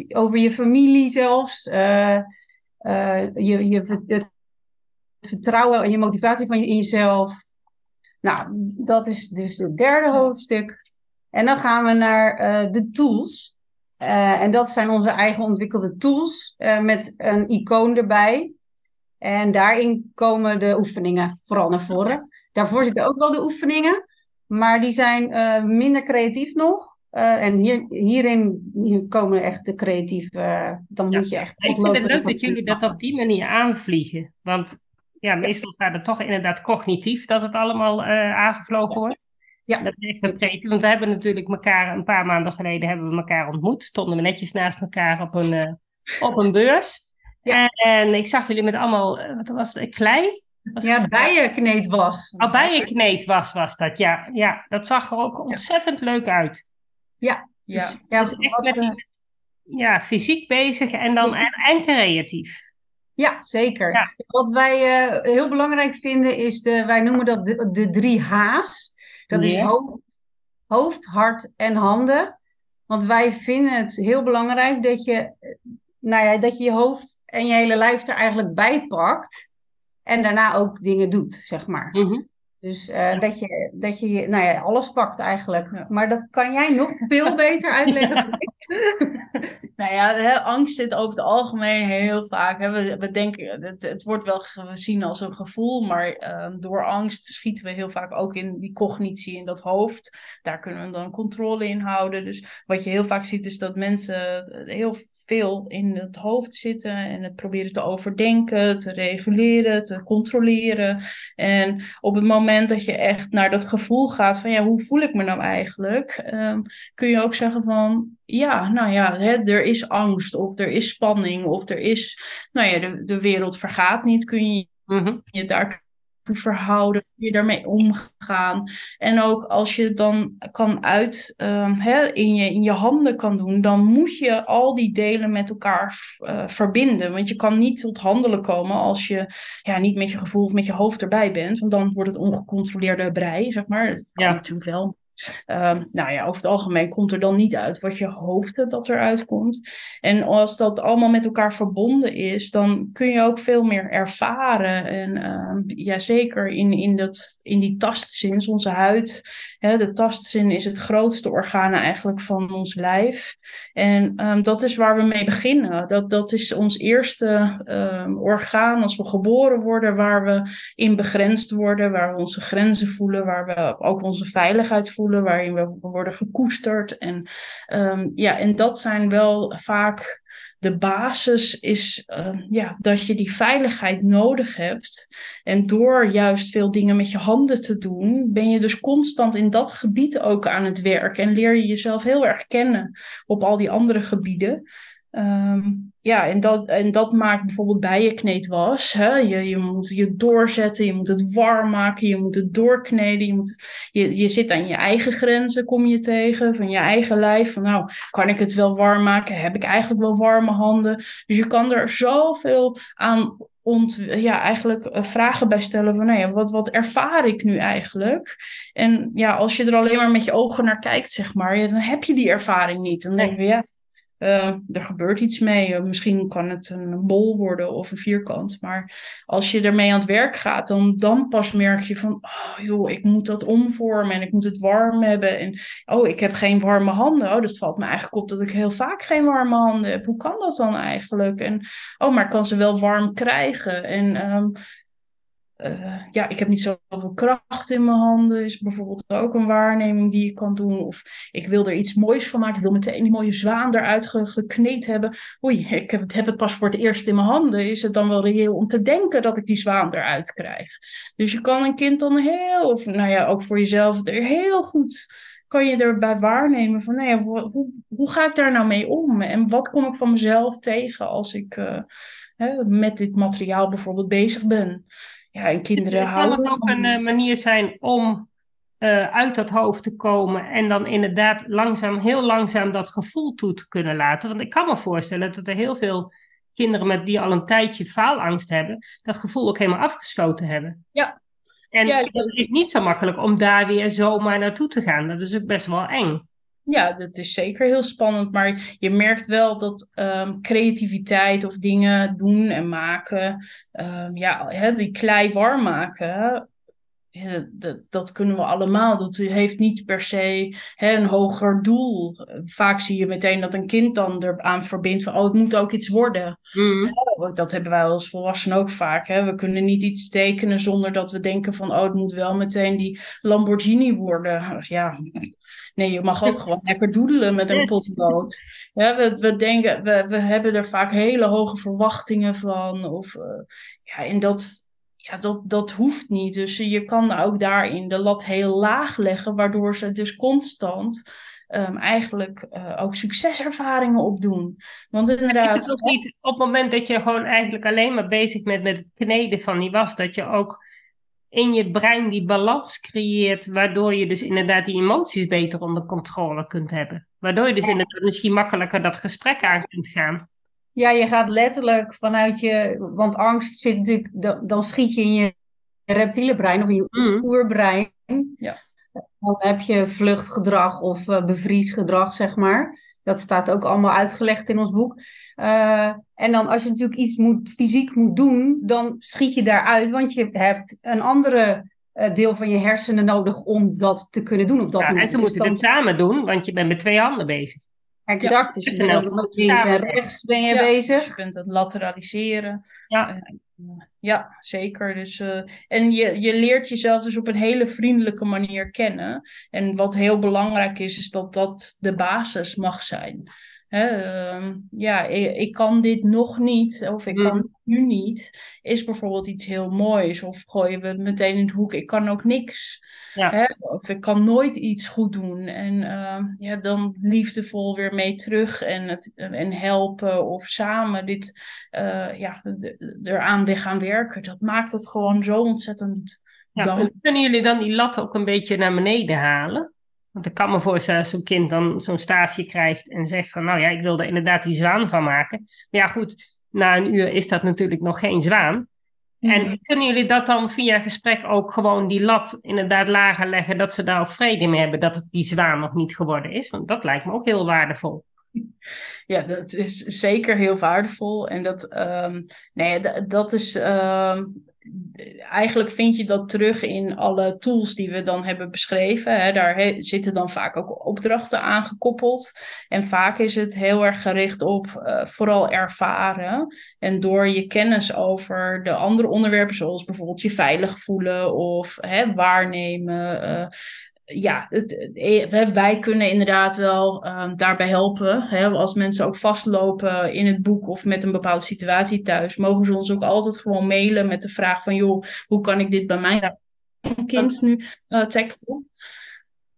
over je familie zelfs. Uh, je, je, het vertrouwen en je motivatie van je, in jezelf. Nou, dat is dus het derde hoofdstuk. En dan gaan we naar de tools. en dat zijn onze eigen ontwikkelde tools met een icoon erbij. En daarin komen de oefeningen vooral naar voren. Daarvoor zitten ook wel de oefeningen. Maar die zijn uh, minder creatief nog. Uh, en hier, hierin hier komen echt de creatieve. Uh, dan moet je echt. Ik vind het leuk dat jullie dat op die manier aanvliegen. Want ja, meestal gaat het toch inderdaad cognitief dat het allemaal aangevlogen wordt. Ja. Dat is echt creatief. Want we hebben natuurlijk elkaar een paar maanden geleden hebben we elkaar ontmoet. Stonden we netjes naast elkaar op een, op een beurs. Ja. En, en, ik zag jullie met allemaal, wat was het, klei? Ja, bijenkneed was. Oh, was, was dat, ja. Ja, dat zag er ook ontzettend leuk uit. Ja. Ja. Dus, ja, dus echt met die, eh, ja, fysiek bezig en dan en, en creatief. Ja, zeker. Ja. Wat wij uh, heel belangrijk vinden is, de, wij noemen dat de, de drie H's. Dat is hoofd, hoofd, hart en handen. Want wij vinden het heel belangrijk dat je, nou ja, dat je je hoofd en je hele lijf er eigenlijk bij pakt. En daarna ook dingen doet, zeg maar. Mhm. Dus uh, dat, je, dat je nou ja, alles pakt eigenlijk. Maar dat kan jij nog veel (laughs) beter uitleggen. (laughs) nou ja, hè, angst zit over het algemeen heel vaak. Hè, we, we denken, het, het wordt wel gezien als een gevoel, maar uh, door angst schieten we heel vaak ook in die cognitie in dat hoofd. Daar kunnen we dan controle in houden. Dus wat je heel vaak ziet is dat mensen heel veel in het hoofd zitten en het proberen te overdenken, te reguleren, te controleren. En op het moment dat je echt naar dat gevoel gaat van ja, hoe voel ik me nou eigenlijk, ehm, kun je ook zeggen van ja, nou ja, hè, er is angst of er is spanning of er is, nou ja, de, de wereld vergaat niet, kun je mhm. je daar verhouden, hoe je daarmee omgaan. En ook als je het dan kan uit uh, hè, in, je, in je handen kan doen, dan moet je al die delen met elkaar uh, verbinden. Want je kan niet tot handelen komen als je ja, niet met je gevoel of met je hoofd erbij bent. Want dan wordt het ongecontroleerde brei, zeg maar. Dat kan ja. natuurlijk wel. Ehm, nou ja, over het algemeen komt er dan niet uit wat je hoopte dat eruit komt. En als dat allemaal met elkaar verbonden is, dan kun je ook veel meer ervaren. En uh, ja, zeker in, in, dat, in die tastzin, onze huid. De tastzin is het grootste orgaan eigenlijk van ons lijf. En ehm, dat is waar we mee beginnen. Dat, dat is ons eerste orgaan als we geboren worden, waar we in begrensd worden, waar we onze grenzen voelen, waar we ook onze veiligheid voelen waarin we worden gekoesterd. En, um, ja, en dat zijn wel vaak de basis is uh, ja, dat je die veiligheid nodig hebt. En door juist veel dingen met je handen te doen, ben je dus constant in dat gebied ook aan het werk. En leer je jezelf heel erg kennen op al die andere gebieden. Um, ja, en dat, en dat maakt bijvoorbeeld bijenkneedwas. Hè? Je, je moet je doorzetten, je moet het warm maken, je moet het doorkneden. Je, moet, je, je zit aan je eigen grenzen, kom je tegen, van je eigen lijf. Van nou, kan ik het wel warm maken? Heb ik eigenlijk wel warme handen? Dus je kan er zoveel aan ont, ja, eigenlijk eh, vragen bij stellen van nou ja, wat, wat ervaar ik nu eigenlijk? En ja, als je er alleen maar met je ogen naar kijkt, zeg maar, dan heb je die ervaring niet. Dan denk je, ja, uh, er gebeurt iets mee. Misschien kan het een bol worden of een vierkant. Maar als je ermee aan het werk gaat, dan, dan pas merk je van, oh joh, ik moet dat omvormen en ik moet het warm hebben. En oh, ik heb geen warme handen. Oh, dat valt me eigenlijk op dat ik heel vaak geen warme handen heb. Hoe kan dat dan eigenlijk? En oh, maar ik kan ze wel warm krijgen. En um, uh, ja, ik heb niet zoveel kracht in mijn handen, is bijvoorbeeld ook een waarneming die ik kan doen. Of ik wil er iets moois van maken, ik wil meteen die mooie zwaan eruit gekneed hebben. Oei, ik heb, het pas voor het eerst in mijn handen. Is het dan wel reëel om te denken dat ik die zwaan eruit krijg? Dus je kan een kind dan heel, of nou ja, ook voor jezelf er heel goed kan je erbij waarnemen van, nou hoe, hoe ga ik daar nou mee om? En wat kom ik van mezelf tegen als ik uh, hè, met dit materiaal bijvoorbeeld bezig ben? Ja, en kinderen het houden. Kan ook een uh, manier zijn om uh, uit dat hoofd te komen en dan inderdaad langzaam, heel langzaam dat gevoel toe te kunnen laten? Want ik kan me voorstellen dat er heel veel kinderen met die al een tijdje faalangst hebben, dat gevoel ook helemaal afgestoten hebben. Ja. En ja, het is niet zo makkelijk om daar weer zomaar naartoe te gaan. Dat is ook best wel eng. Ja, dat is zeker heel spannend. Maar je merkt wel dat um, creativiteit of dingen doen en maken, um, ja, hè, die klei warm maken, dat, dat, kunnen we allemaal. Dat heeft niet per se hè, een hoger doel. Vaak zie je meteen dat een kind dan eraan verbindt van, oh, het moet ook iets worden. Mm. Dat hebben wij als volwassenen ook vaak. Hè. We kunnen niet iets tekenen zonder dat we denken van, oh, het moet wel meteen die Lamborghini worden. Ja, nee, je mag ook gewoon lekker doedelen met een potlood. Ja, we, we, denken, we, we hebben er vaak hele hoge verwachtingen van. Of, uh, ja, en dat ja, dat, dat hoeft niet. Dus je kan ook daarin de lat heel laag leggen, waardoor ze dus constant um, eigenlijk uh, ook succeservaringen opdoen. Want inderdaad. Is het ook niet op het moment dat je gewoon eigenlijk alleen maar bezig bent met het kneden van die was, dat je ook in je brein die balans creëert, waardoor je dus inderdaad die emoties beter onder controle kunt hebben. Waardoor je dus inderdaad misschien makkelijker dat gesprek aan kunt gaan. Ja, je gaat letterlijk vanuit je, want angst zit natuurlijk, dan, schiet je in je reptiele brein of in je mm. oerbrein. Ja. Dan heb je vluchtgedrag of uh, bevriesgedrag, zeg maar. Dat staat ook allemaal uitgelegd in ons boek. Uh, en dan als je natuurlijk iets moet, fysiek moet doen, dan schiet je daaruit, want je hebt een andere uh, deel van je hersenen nodig om dat te kunnen doen op dat ja, moment. En ze dus moeten het samen doen, want je bent met twee handen bezig. Exact, dus je bent links en rechts ben je bezig. Je kunt het lateraliseren. Ja, uh, ja zeker. Dus, uh, en je, je leert jezelf dus op een hele vriendelijke manier kennen. En wat heel belangrijk is, is dat dat de basis mag zijn. Hè, ehm, ja, ik, ik, kan dit nog niet, of ik kan Mhm. het nu niet, is bijvoorbeeld iets heel moois. Of gooien we het meteen in de hoek, ik kan ook niks. Ja. Hè, of ik kan nooit iets goed doen. En ehm, ja, dan liefdevol weer mee terug en, het, en helpen of samen dit eh, ja, eraan weer gaan werken. Dat maakt het gewoon zo ontzettend Ja, dan- en kunnen jullie dan die lat ook een beetje naar beneden halen? Want ik kan me voorstellen als zo'n kind dan zo'n staafje krijgt en zegt van, nou ja, ik wil er inderdaad die zwaan van maken. Maar ja, goed, na een uur is dat natuurlijk nog geen zwaan. En kunnen jullie dat dan via gesprek ook gewoon die lat inderdaad lager leggen, dat ze daar ook vrede mee hebben dat het die zwaan nog niet geworden is? Want dat lijkt me ook heel waardevol. (laughs) Ja, dat is zeker heel waardevol. En dat, ehm, nee, dat is. ehm, eigenlijk vind je dat terug in alle tools die we dan hebben beschreven. Hè. Daar zitten dan vaak ook opdrachten aan gekoppeld. En vaak is het heel erg gericht op eh, vooral ervaren. En door je kennis over de andere onderwerpen, zoals bijvoorbeeld je veilig voelen of hè, waarnemen. Eh, ja, het, eh, wij- kunnen inderdaad wel ehm, daarbij helpen. Hè? Als mensen ook vastlopen in het boek of met een bepaalde situatie thuis, mogen ze ons ook altijd gewoon mailen met de vraag van, joh, hoe kan ik dit bij mijn kind nu eh tackelen?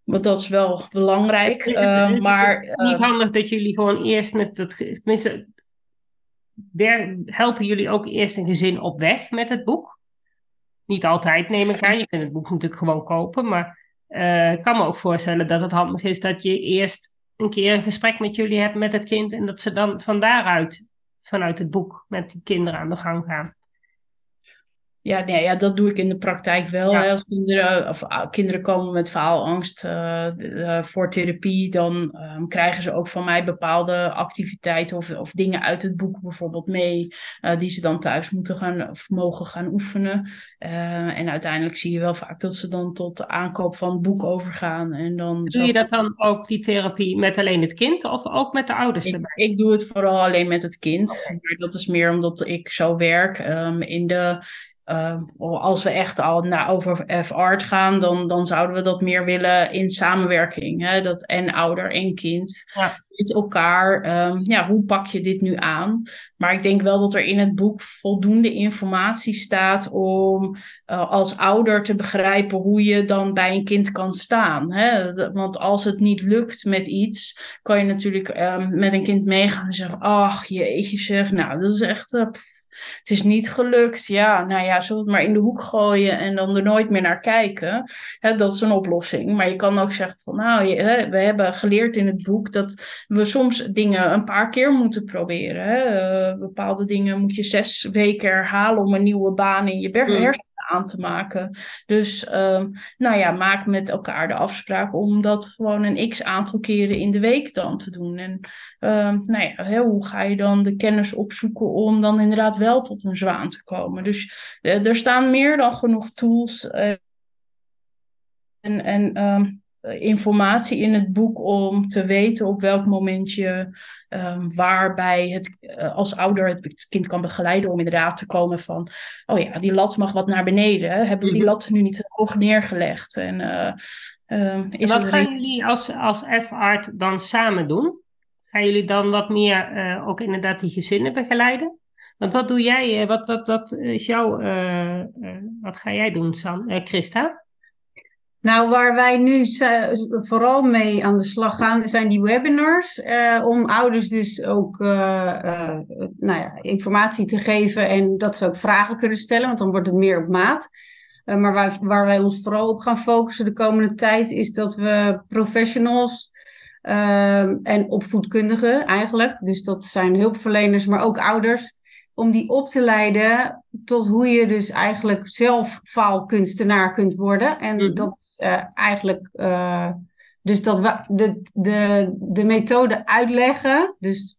Want dat is wel belangrijk. Is het, eh, is het maar niet eh, handig dat jullie gewoon eerst met dat, tenminste, helpen jullie ook eerst een gezin op weg met het boek? Niet altijd neem ik aan, je kunt het boek natuurlijk gewoon kopen, maar eh, ik kan me ook voorstellen dat het handig is dat je eerst een keer een gesprek met jullie hebt met het kind en dat ze dan van daaruit, vanuit het boek, met die kinderen aan de gang gaan. Ja, nee, ja, dat doe ik in de praktijk wel. Ja. Hè. Als kinderen, of, ah, kinderen komen met faalangst eh, eh, voor therapie, dan ehm, krijgen ze ook van mij bepaalde activiteiten of, of dingen uit het boek bijvoorbeeld mee, eh, die ze dan thuis moeten gaan of mogen gaan oefenen. En uiteindelijk zie je wel vaak dat ze dan tot de aankoop van het boek overgaan. En dan Doe je dat dan ook, die therapie, met alleen het kind of ook met de ouders ik doe het vooral alleen met het kind. Maar dat is meer omdat ik zo werk. Ehm, in de, ehm, als we echt al naar over F-art gaan, dan, dan zouden we dat meer willen in samenwerking. Hè? Dat, en ouder en kind. Ja. Met elkaar. ehm, ja, hoe pak je dit nu aan? Maar ik denk wel dat er in het boek voldoende informatie staat om eh, als ouder te begrijpen hoe je dan bij een kind kan staan. Hè? Want als het niet lukt met iets, kan je natuurlijk ehm, met een kind meegaan en zeggen: Ach, jeetje, zeg, nou, dat is echt. eh, het is niet gelukt. Ja, nou ja, zullen we het maar in de hoek gooien en dan er nooit meer naar kijken. Hè, dat is een oplossing. Maar je kan ook zeggen: van nou, je- hè, we hebben geleerd in het boek dat we soms dingen een paar keer moeten proberen. Hè. Eh, bepaalde dingen moet je zes weken herhalen om een nieuwe baan in je Mm. hersenen aan te maken. Dus ehm, nou ja, maak met elkaar de afspraak om dat gewoon een x aantal keren in de week dan te doen. En ehm, nou ja, hoe ga je dan de kennis opzoeken om dan inderdaad wel tot een zwaan te komen? Dus eh, er staan meer dan genoeg tools eh, en, en ehm, informatie in het boek om te weten op welk moment je ehm, waarbij het eh, als ouder het kind kan begeleiden om inderdaad te komen van oh ja, die lat mag wat naar beneden. Hebben we die Mhm. lat nu niet hoog neergelegd? En eh, ehm, En is wat gaan jullie als, als F-art dan samen doen? Gaan jullie dan wat meer eh, ook inderdaad die gezinnen begeleiden? Want wat doe jij, eh, wat, wat, wat is jouw, eh, eh, wat ga jij doen, San, eh, Christa? Nou, waar wij nu vooral mee aan de slag gaan, zijn die webinars. eh, om ouders dus ook eh, eh, nou ja, informatie te geven en dat ze ook vragen kunnen stellen, want dan wordt het meer op maat. Eh, maar waar, waar wij ons vooral op gaan focussen de komende tijd, is dat we professionals en opvoedkundigen eigenlijk, dus dat zijn hulpverleners, maar ook ouders, om die op te leiden tot hoe je dus eigenlijk zelf faalkunstenaar kunt worden. En Mhm. dat is eh, eigenlijk eh, dus dat we de, de, de methode uitleggen. Dus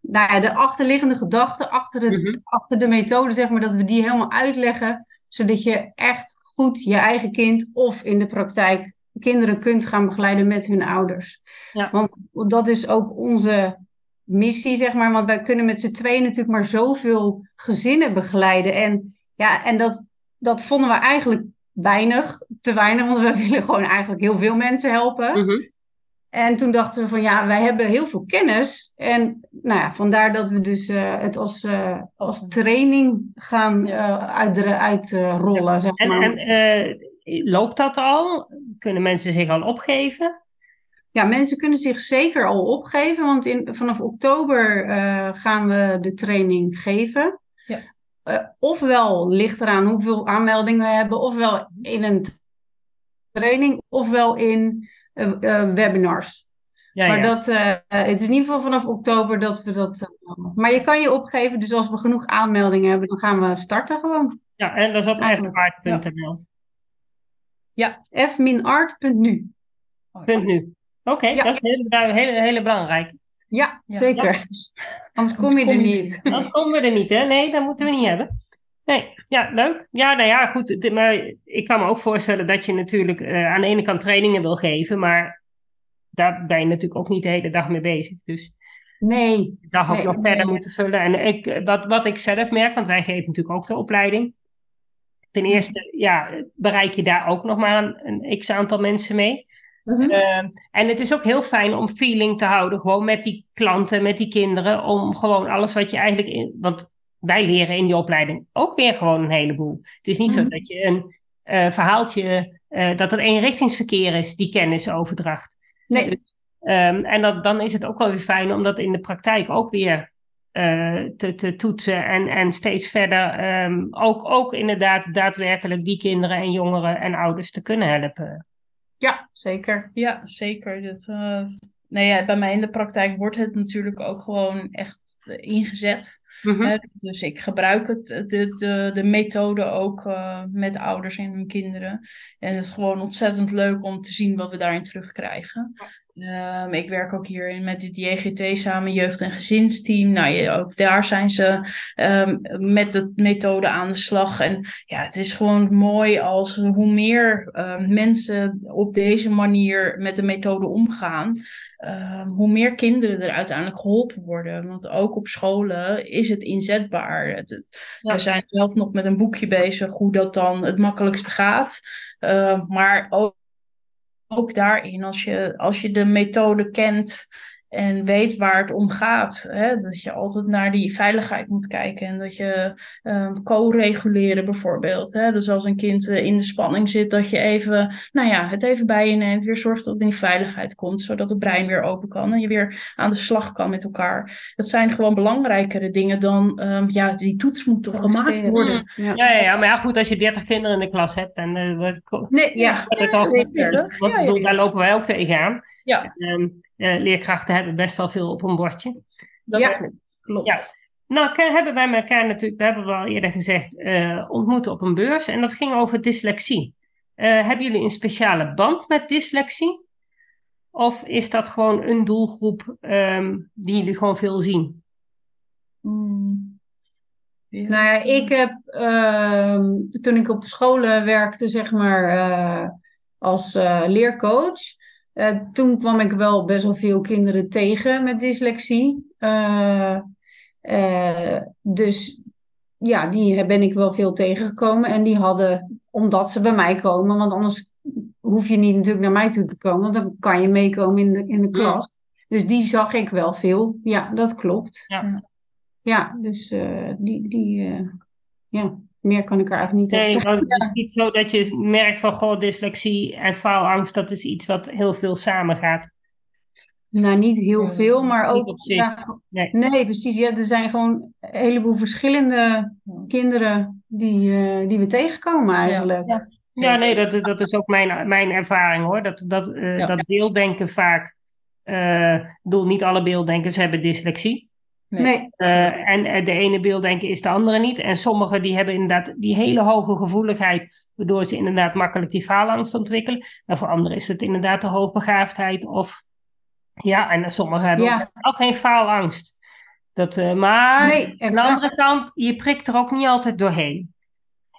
nou ja, de achterliggende gedachten achter de, Mhm. achter de methode, zeg maar, dat we die helemaal uitleggen. Zodat je echt goed je eigen kind of in de praktijk kinderen kunt gaan begeleiden met hun ouders. Ja. Want dat is ook onze missie, zeg maar. Want wij kunnen met z'n tweeën natuurlijk maar zoveel gezinnen begeleiden. En ja, en dat, dat vonden we eigenlijk weinig, te weinig. Want we (laughs) willen gewoon eigenlijk heel veel mensen helpen. Mhm. En toen dachten we van ja, wij hebben heel veel kennis. En nou ja, vandaar dat we dus uh, het als, uh, als training gaan uh, uitrollen. Uit, zeg maar. En, en loopt dat al? Kunnen mensen zich al opgeven? Ja, mensen kunnen zich zeker al opgeven, want in, vanaf oktober gaan we de training geven. Ja. ofwel ligt eraan hoeveel aanmeldingen we hebben, ofwel in een training, ofwel in uh, webinars. Ja, maar dat, het is in ieder geval vanaf oktober dat we dat. maar je kan je opgeven, dus als we genoeg aanmeldingen hebben, dan gaan we starten gewoon. Ja, en dat is op fart.nl. Ja, f-art.nu. .nu. Oké, dat is hele, hele, hele belangrijk. Ja, zeker. Anders kom je er niet. Anders komen we er niet, hè? Nee, dat moeten we niet hebben. Nee, ja, leuk. Ja, nou ja, goed. Maar ik kan me ook voorstellen dat je natuurlijk uh, aan de ene kant trainingen wil geven, maar daar ben je natuurlijk ook niet de hele dag mee bezig. Dus nee. Dag ook nog verder moeten vullen. En ik, wat, wat ik zelf merk, want wij geven natuurlijk ook de opleiding. Ten eerste, ja, bereik je daar ook nog maar een, een x aantal mensen mee. Uh en het is ook heel fijn om feeling te houden, gewoon met die klanten, met die kinderen, om gewoon alles wat je eigenlijk in. Want wij leren in die opleiding ook weer gewoon een heleboel. Het is niet zo mhm. dat je een uh, verhaaltje, uh, dat het eenrichtingsverkeer is, die kennisoverdracht. Nee. Dus, um, en dat, dan is het ook wel weer fijn om dat in de praktijk ook weer uh, te, te toetsen en, en steeds verder um, ook, ook inderdaad daadwerkelijk die kinderen en jongeren en ouders te kunnen helpen. Ja, zeker. Ja, zeker. Dat, nee, ja, bij mij in de praktijk wordt het natuurlijk ook gewoon echt ingezet. Mhm. dus ik gebruik het, de, de, de methode ook uh, met ouders en hun kinderen. En het is gewoon ontzettend leuk om te zien wat we daarin terugkrijgen. Um, ik werk ook hier met het JGT samen, jeugd- en gezinsteam. Nou, ook daar zijn ze um, met de methode aan de slag. En ja, het is gewoon mooi als hoe meer uh, mensen op deze manier met de methode omgaan. Hoe meer kinderen er uiteindelijk geholpen worden. Want ook op scholen is het inzetbaar. We zijn zelf nog met een boekje bezig hoe dat dan het makkelijkste gaat. Uh, maar ook ook daarin, als je, als je de methode kent en weet waar het om gaat. Hè? Dat je altijd naar die veiligheid moet kijken en dat je um, co-reguleren bijvoorbeeld. Hè? Dus als een kind uh, in de spanning zit, dat je even, nou ja, het even bij je neemt, weer zorgt dat het in veiligheid komt, zodat het brein weer open kan en je weer aan de slag kan met elkaar. Dat zijn gewoon belangrijkere dingen dan, um, ja, die toets moet toch gemaakt worden. Ja. Ja, ja, maar ja, goed, als je 30 kinderen in de klas hebt, uh, wat, nee, (laughs) ja, ja, ja, zeker. Want, ja, daar lopen wij ook tegenaan. Ja. Um, uh, leerkrachten hebben best wel veel op een bordje. Dat ja, klopt. Ja. Nou, hebben wij elkaar natuurlijk, dat hebben we al eerder gezegd, uh, ontmoet op een beurs. En dat ging over dyslexie. Uh, hebben jullie een speciale band met dyslexie? Of is dat gewoon een doelgroep um, die jullie gewoon veel zien? Hmm. Ja. Nou ja, ik heb uh, toen ik op scholen werkte, zeg maar, uh, als uh, leercoach, uh, toen kwam ik wel best wel veel kinderen tegen met dyslexie. Uh, uh, dus ja, die ben ik wel veel tegengekomen. En die hadden, omdat ze bij mij komen, want anders hoef je niet natuurlijk naar mij toe te komen, want dan kan je meekomen in de, in de klas. Dus die zag ik wel veel. Ja, dat klopt. Ja, ja dus die, die ja meer kan ik er eigenlijk niet nee, over zeggen. Het is niet zo dat je merkt van, goh, dyslexie en faalangst, dat is iets wat heel veel samengaat. Nou, niet heel veel, maar ook... Ja, nee. nee. precies. Ja, er zijn gewoon een heleboel verschillende kinderen die, uh, die we tegenkomen eigenlijk. Ja, ja. nee, dat, dat is ook mijn, mijn ervaring hoor. Dat, dat, uh, dat beelddenken vaak... Uh, ik bedoel, niet alle beelddenkers hebben dyslexie. Nee. Uh, en de ene beelddenken is de andere niet. En sommigen die hebben inderdaad die hele hoge gevoeligheid, waardoor ze inderdaad makkelijk die faalangst ontwikkelen. En voor anderen is het inderdaad de hoogbegaafdheid of ja, en sommigen hebben ja. ook geen faalangst. Dat, uh, maar nee, aan de andere kant, je prikt er ook niet altijd doorheen.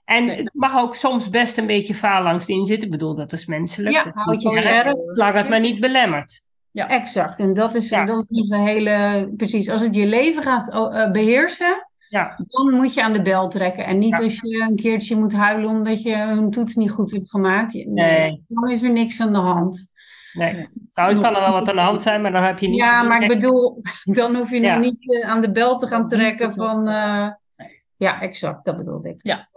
En nee. het mag ook soms best een beetje faalangst in zitten. Ik bedoel, dat is menselijk. Ja, houd je scherp. Laat het maar niet belemmerd. Ja, exact. En dat is, ja. dat is een hele. Precies, als het je leven gaat uh, beheersen, ja. dan moet je aan de bel trekken. En niet ja. als je een keertje moet huilen omdat je een toets niet goed hebt gemaakt. Nee, nee. dan is er niks aan de hand. Nee. Nou, het kan er wel wat aan de hand zijn, maar dan heb je niet... Ja, maar ik bedoel, (laughs) dan hoef je nog niet uh, aan de bel te gaan trekken van... Uh, ja, exact, dat bedoel ik. Ja.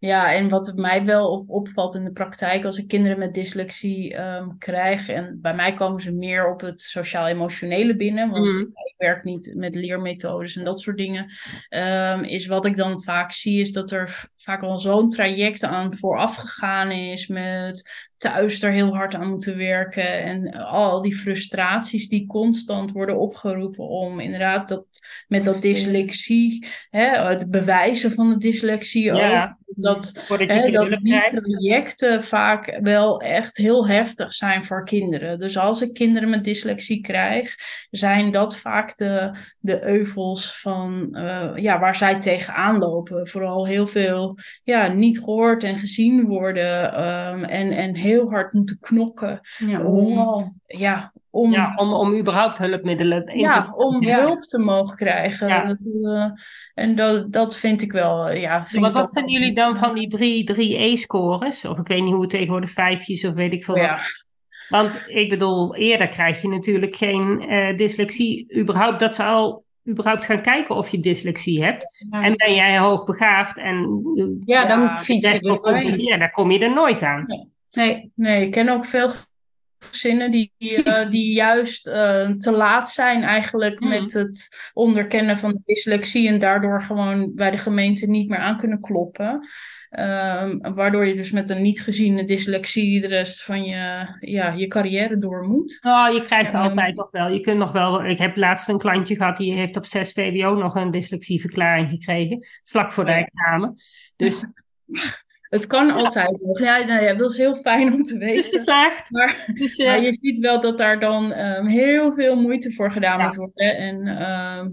Ja, en wat mij wel op, opvalt in de praktijk, als ik kinderen met dyslexie um, krijg, en bij mij komen ze meer op het sociaal-emotionele binnen, want mm. ik werk niet met leermethodes en dat soort dingen, um, is wat ik dan vaak zie, is dat er vaak al zo'n traject aan vooraf gegaan is met thuis er heel hard aan moeten werken en al die frustraties die constant worden opgeroepen om inderdaad dat met dat dyslexie, hè, het bewijzen van de dyslexie ja. ook, dat, hè, dat die trajecten vaak wel echt heel heftig zijn voor kinderen. Dus als ik kinderen met dyslexie krijg, zijn dat vaak de, de euvels van uh, ja, waar zij tegenaan lopen. Vooral heel veel ja, niet gehoord en gezien worden um, en, en heel hard moeten knokken ja, om, ja, om, ja, om, om überhaupt hulpmiddelen in ja, te om hulp te mogen krijgen. Ja. Dat, uh, en dat, dat vind ik wel, ja. Vind maar ik wat vinden jullie dan van die drie, drie E-scores? Of ik weet niet hoe het tegenwoordig vijfjes of weet ik veel Ja. wat. Want ik bedoel, eerder krijg je natuurlijk geen eh, dyslexie. Überhaupt dat ze al überhaupt gaan kijken of je dyslexie hebt. Ja. En ben jij hoogbegaafd en eh, Ja, dan fiets je er ja, daar kom je er nooit aan. Nee, Nee, ik ken ook veel gezinnen die, die, (laughs) eh, die juist eh, te laat zijn eigenlijk Mhm. met het onderkennen van de dyslexie en daardoor gewoon bij de gemeente niet meer aan kunnen kloppen. Ehm, waardoor je dus met een niet geziene dyslexie de rest van je, ja, je carrière door moet. Oh, je krijgt Ja, altijd nog wel. Je kunt nog wel. Ik heb laatst een klantje gehad die heeft op 6 VWO nog een dyslexieverklaring gekregen. Vlak voor de Oh ja. examen. Dus (laughs) Het kan altijd nog. Ja, nou ja, dat is heel fijn om te het is weten. geslaagd. (laughs) Maar Dus, Maar je ziet wel dat daar dan ehm, heel veel moeite voor gedaan Ja. moet worden. En ehm,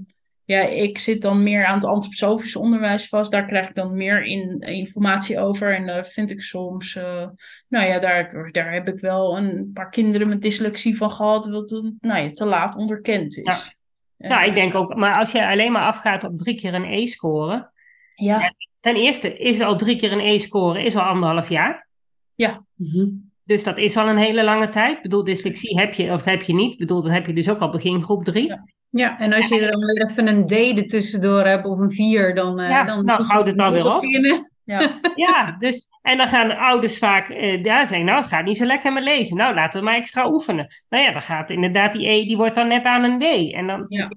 ja, ik zit dan meer aan het antroposofisch onderwijs vast. Daar krijg ik dan meer in, informatie over. En daar vind ik soms, eh, nou ja, daar, daar heb ik wel een paar kinderen met dyslexie van gehad. Wat nou ja, te laat onderkend is. En, nou, ik denk ook. Maar als je alleen maar afgaat op drie keer een E-score. Ja, Ten eerste is al drie keer een E-score is al anderhalf jaar. ja. Dus dat is al een hele lange tijd. Ik bedoel, dyslexie heb je of heb je niet. Ik bedoel, dan heb je dus ook al begin groep drie. Ja. ja, en als je er dan weer even een D ertussendoor hebt of een 4, dan, eh Ja, dan nou, houdt het dan weer op. beginnen. ja. (laughs) Ja, dus, en dan gaan de ouders vaak eh, ja, zeggen, nou, het gaat niet zo lekker met lezen. Nou, laten we maar extra oefenen. Nou ja, dan gaat inderdaad die E, die wordt dan net aan een D. En dan, Ja.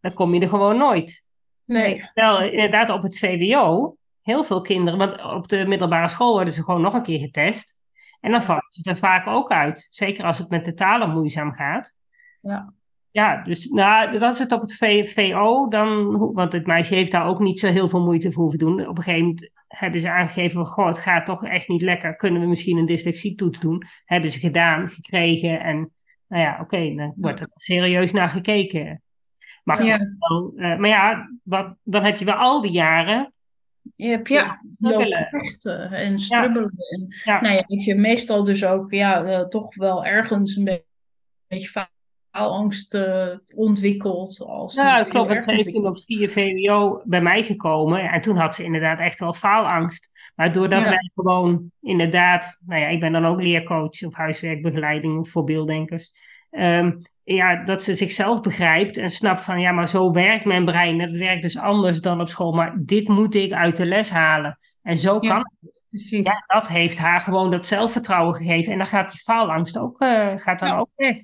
dan kom je er gewoon nooit. Nee. Wel, inderdaad, op het VWO, heel veel kinderen, want op de middelbare school worden ze gewoon nog een keer getest. En dan vallen ze er vaak ook uit. Zeker als het met de talen moeizaam gaat. Ja. Ja, dus nou, dat is het op het VO. Dan, want het meisje heeft daar ook niet zo heel veel moeite voor hoeven doen. Op een gegeven moment hebben ze aangegeven. Goh, het gaat toch echt niet lekker. Kunnen we misschien een dyslexietoets doen? Hebben ze gedaan, gekregen. En nou ja, oké, dan wordt er serieus naar gekeken. Maar, Ja. eh, maar ja, wat, dan heb je wel al die jaren... Je hebt Ja, vechten en strubbelen. En, Ja. Nou ja, heb je meestal dus ook ja, eh, toch wel ergens een be- beetje faalangst eh, ontwikkeld. Als Nou, ik geloof dat ze is toen op 4 VWO bij mij gekomen. En toen had ze inderdaad echt wel faalangst. Maar doordat Ja. wij gewoon inderdaad... Nou ja, ik ben dan ook leercoach of huiswerkbegeleiding voor beelddenkers. Ehm, ja, dat ze zichzelf begrijpt en snapt van... Ja, maar zo werkt mijn brein. Dat werkt dus anders dan op school. Maar dit moet ik uit de les halen. En zo Ja. kan het. Precies. Ja, dat heeft haar gewoon dat zelfvertrouwen gegeven. En dan gaat die faalangst ook, eh, gaat dan Ja. ook weg.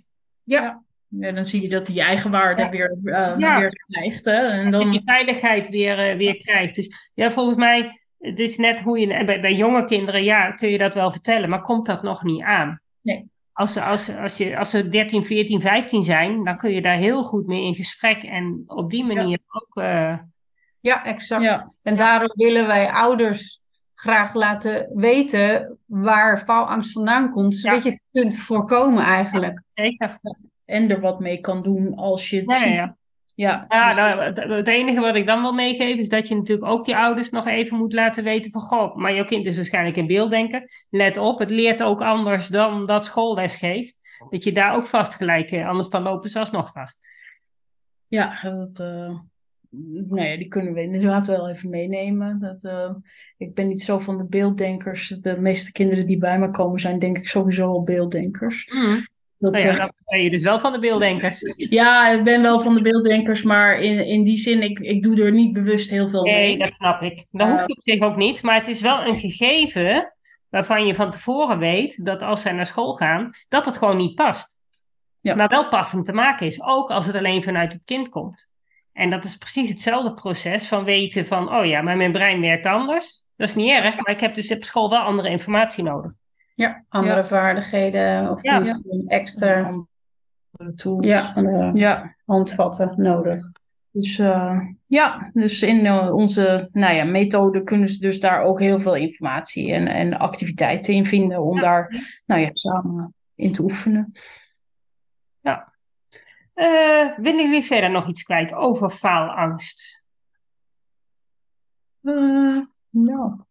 Ja, dan zie je dat die eigenwaarde Ja. weer, eh, Ja. weer stijgt. Hè? En je dan, die veiligheid weer, eh, weer krijgt. Dus ja, volgens mij, het is net hoe je. En bij, bij jonge kinderen, ja, kun je dat wel vertellen, maar komt dat nog niet aan? Nee. Als ze, als, als, je, als ze 13, 14, 15 zijn, dan kun je daar heel goed mee in gesprek. En op die manier ook. eh, Ja, exact. Ja. En daarom willen wij ouders graag laten weten waar faalangst vandaan komt, zodat je het kunt voorkomen eigenlijk. zeker. en er wat mee kan doen als je het ziet. Ja. Ja, Ja, dus- nou, het- enige wat ik dan wil meegeven is dat je natuurlijk ook je ouders nog even moet laten weten van goh, maar jouw kind is waarschijnlijk een beelddenker. Let op, het leert ook anders dan dat schoolles geeft. Dat je daar ook vast gelijk, eh, anders dan lopen ze alsnog vast. Ja, dat, eh, nee, die kunnen we inderdaad wel even meenemen. Dat, eh, ik ben niet zo van de beelddenkers. De meeste kinderen die bij me komen zijn denk ik sowieso al beelddenkers. Dat, nou ja, dan ben je dus wel van de beelddenkers. (laughs) Ja, ik ben wel van de beelddenkers, maar in, in die zin, ik, ik doe er niet bewust heel veel mee. Nee, dat snap ik. Dat uh, hoeft op zich ook niet, maar het is wel een gegeven waarvan je van tevoren weet dat als zij naar school gaan, dat het gewoon niet past. Ja. Maar wel passend te maken is, ook als het alleen vanuit het kind komt. En dat is precies hetzelfde proces van weten van, oh ja, maar mijn brein werkt anders. Dat is niet erg, maar ik heb dus op school wel andere informatie nodig. Ja, andere ja. vaardigheden of ja. extra andere tools. Ja, andere ja. handvatten nodig. Dus uh, ja, dus in uh, onze nou ja, methode kunnen ze dus daar ook heel veel informatie en, en activiteiten in vinden om ja. daar nou ja, samen in te oefenen. Ja. Uh, willen jullie verder nog iets kwijt over faalangst? nou.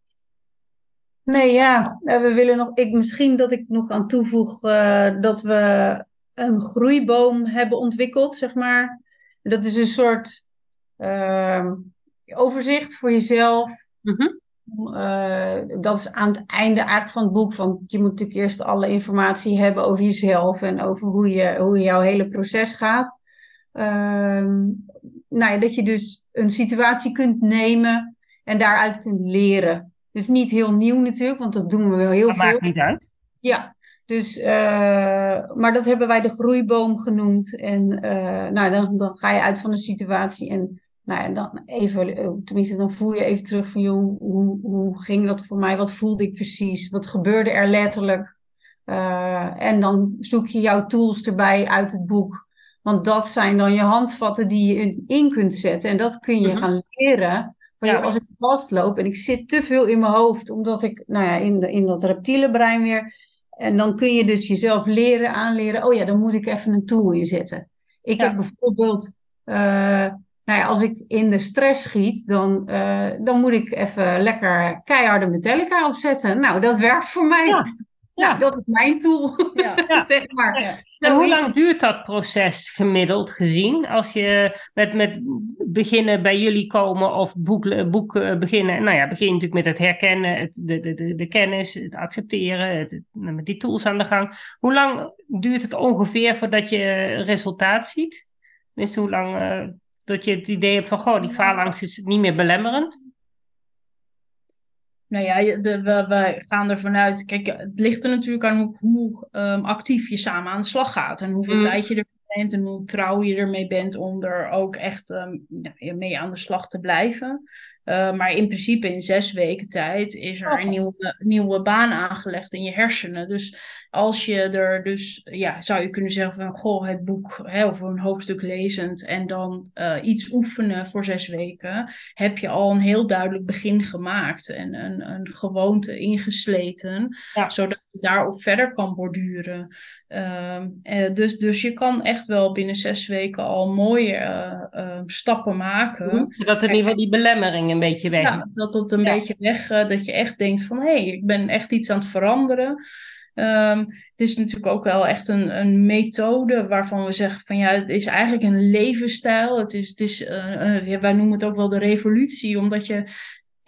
Nee, ja, we willen nog. Ik, misschien dat ik nog aan toevoeg dat we een groeiboom hebben ontwikkeld, zeg maar. Dat is een soort uh, overzicht voor jezelf. Mm -hmm. uh, dat is aan het einde eigenlijk van het boek. Want je moet natuurlijk eerst alle informatie hebben over jezelf en over hoe, je, hoe jouw hele proces gaat. Uh, nou ja, dat je dus een situatie kunt nemen en daaruit kunt leren. Is niet heel nieuw natuurlijk, want dat doen we wel heel dat veel. Dat maakt niet uit. Ja, dus, uh, maar dat hebben wij de groeiboom genoemd. En uh, nou, dan, dan ga je uit van de situatie en nou ja, dan even, tenminste, dan voel je even terug van, joh, hoe, hoe ging dat voor mij? Wat voelde ik precies? Wat gebeurde er letterlijk? Uh, en dan zoek je jouw tools erbij uit het boek. Want dat zijn dan je handvatten die je in kunt zetten. En dat kun je mm -hmm. gaan leren. Van, ja. joh, als ik vastloop en ik zit te veel in mijn hoofd, omdat ik nou ja, in, de, in dat reptiele brein weer en dan kun je dus jezelf leren, aanleren. Oh ja, dan moet ik even een tool inzetten. Ik ja. heb bijvoorbeeld, uh, nou ja, als ik in de stress schiet, dan, uh, dan moet ik even lekker keiharde Metallica opzetten. Nou, dat werkt voor mij. Ja. Nou, dat is mijn tool, ja. (laughs) zeg maar. En hoe lang duurt dat proces gemiddeld gezien? Als je met, met beginnen bij jullie komen of boek, boek beginnen. Nou ja, begin je natuurlijk met het herkennen, het, de, de, de, de kennis, het accepteren, het, met die tools aan de gang. Hoe lang duurt het ongeveer voordat je resultaat ziet? Dus hoe lang uh, dat je het idee hebt van, goh, die faalangst is niet meer belemmerend? Nou ja, de, we, we, gaan ervan uit. Kijk, het ligt er natuurlijk aan hoe, hoe um, actief je samen aan de slag gaat. En hoeveel mm. tijd je er bent en hoe trouw je ermee bent om er ook echt um, mee aan de slag te blijven. Uh, maar in principe in zes weken tijd is er oh. een nieuwe, nieuwe baan aangelegd in je hersenen. Dus als je er dus, ja, zou je kunnen zeggen van, goh, het boek hè, of een hoofdstuk lezend en dan uh, iets oefenen voor zes weken, heb je al een heel duidelijk begin gemaakt en een, een gewoonte ingesleten, ja. zodat je daarop verder kan borduren. Uh, dus, dus je kan echt wel binnen zes weken al mooie uh, stappen maken. Zodat in ieder geval die belemmering een beetje weg Ja, dat het een ja. beetje weg, dat je echt denkt van, hé, hey, ik ben echt iets aan het veranderen. Um, het is natuurlijk ook wel echt een, een methode waarvan we zeggen van ja, het is eigenlijk een levensstijl. Het is, het is, uh, uh, wij noemen het ook wel de revolutie, omdat je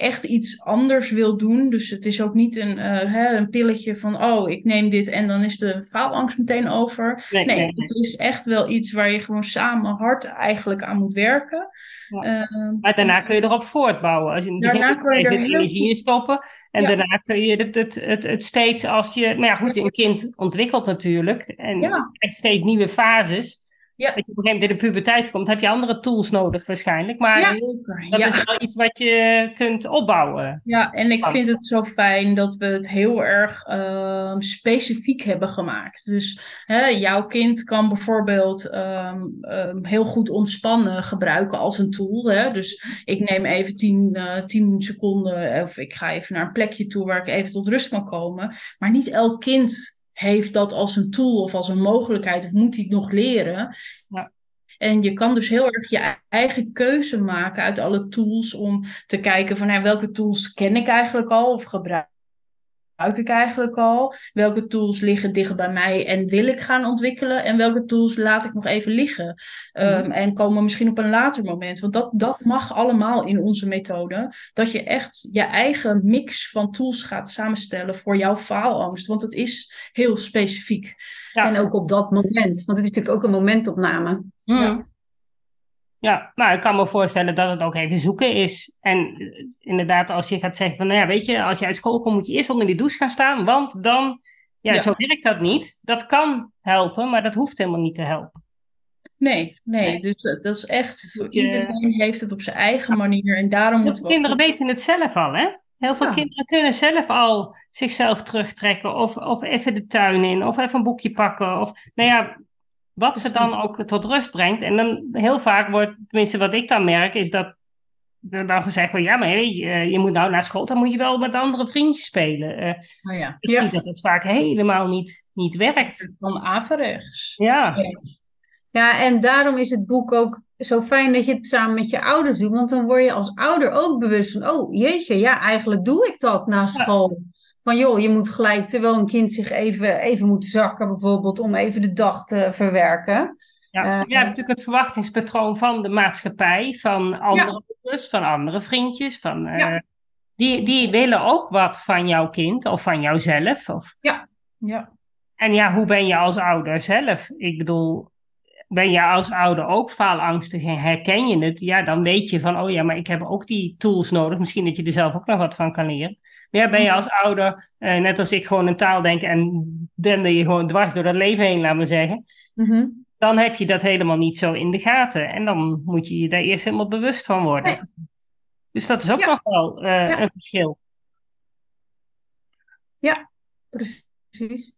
echt iets anders wil doen. Dus het is ook niet een, uh, hè, een pilletje van oh, ik neem dit en dan is de faalangst meteen over. Nee, nee, nee, het is echt wel iets waar je gewoon samen hard eigenlijk aan moet werken. Ja. Uh, maar daarna kun je erop voortbouwen. Als je begin kun je er energie in stoppen. En ja. daarna kun je het, het, het, het, steeds als je... Maar ja, goed, een kind ontwikkelt natuurlijk. En ja. steeds nieuwe fases. Ja. Dat je op een gegeven moment in de puberteit komt, heb je andere tools nodig waarschijnlijk. Maar ja, dat ja. is wel iets wat je kunt opbouwen. Ja, en ik vind het zo fijn dat we het heel erg uh, specifiek hebben gemaakt. Dus hè, jouw kind kan bijvoorbeeld um, um, heel goed ontspannen gebruiken als een tool. Hè? Dus ik neem even 10 uh, tien seconden of ik ga even naar een plekje toe waar ik even tot rust kan komen. Maar niet elk kind heeft dat als een tool of als een mogelijkheid of moet hij het nog leren. Ja. En je kan dus heel erg je eigen keuze maken uit alle tools om te kijken van nou, welke tools ken ik eigenlijk al of gebruik ik eigenlijk al? Welke tools liggen dicht bij mij en wil ik gaan ontwikkelen? En welke tools laat ik nog even liggen? Um, En komen misschien op een later moment. Want dat, dat mag allemaal in onze methode. Dat je echt je eigen mix van tools gaat samenstellen voor jouw faalangst. Want het is heel specifiek. Ja. En ook op dat moment. Want het is natuurlijk ook een momentopname. Ja. Ja, nou, ik kan me voorstellen dat het ook even zoeken is. En eh, inderdaad, als je gaat zeggen van, nou ja, weet je, als je uit school komt, moet je eerst onder die douche gaan staan, want dan, ja, zo werkt dat niet. Dat kan helpen, maar dat hoeft helemaal niet te helpen. Nee, nee, dus eh, dat is echt, iedereen heeft het op zijn eigen manier en daarom... Heel veel kinderen weten het zelf al, hè? Heel veel kinderen kunnen zelf al zichzelf terugtrekken of, of even de tuin in of even een boekje pakken. Of, nou ja, wat ze dan ook tot rust brengt. En dan heel vaak wordt, tenminste wat ik dan merk, is dat er dan gezegd wordt, ja, maar je, je, moet nou naar school, dan moet je wel met andere vriendjes spelen. Uh, oh ja. Ik zie dat het vaak helemaal niet, niet werkt. Van averechts. Ja. ja. en daarom is het boek ook zo fijn dat je het samen met je ouders doet. Want dan word je als ouder ook bewust van, oh jeetje, ja, eigenlijk doe ik dat na school. Van joh, je moet gelijk, terwijl een kind zich even, even moet zakken bijvoorbeeld, om even de dag te verwerken. Ja, uh, je hebt natuurlijk het verwachtingspatroon van de maatschappij, van andere ja. van andere vriendjes. Van, uh, die, die willen ook wat van jouw kind of van jouzelf. Of... Ja. ja. En ja, hoe ben je als ouder zelf? Ik bedoel, ben je als ouder ook faalangstig en herken je het? Ja, dan weet je van, oh ja, maar ik heb ook die tools nodig. Misschien dat je er zelf ook nog wat van kan leren. Ja, ben je mhm. als ouder, eh, net als ik, gewoon een taal denken en dende je gewoon dwars door dat leven heen, laten we zeggen. Mhm. Dan heb je dat helemaal niet zo in de gaten. En dan moet je je daar eerst helemaal bewust van worden. Dus dat is ook nog wel uh, een verschil. Ja, precies.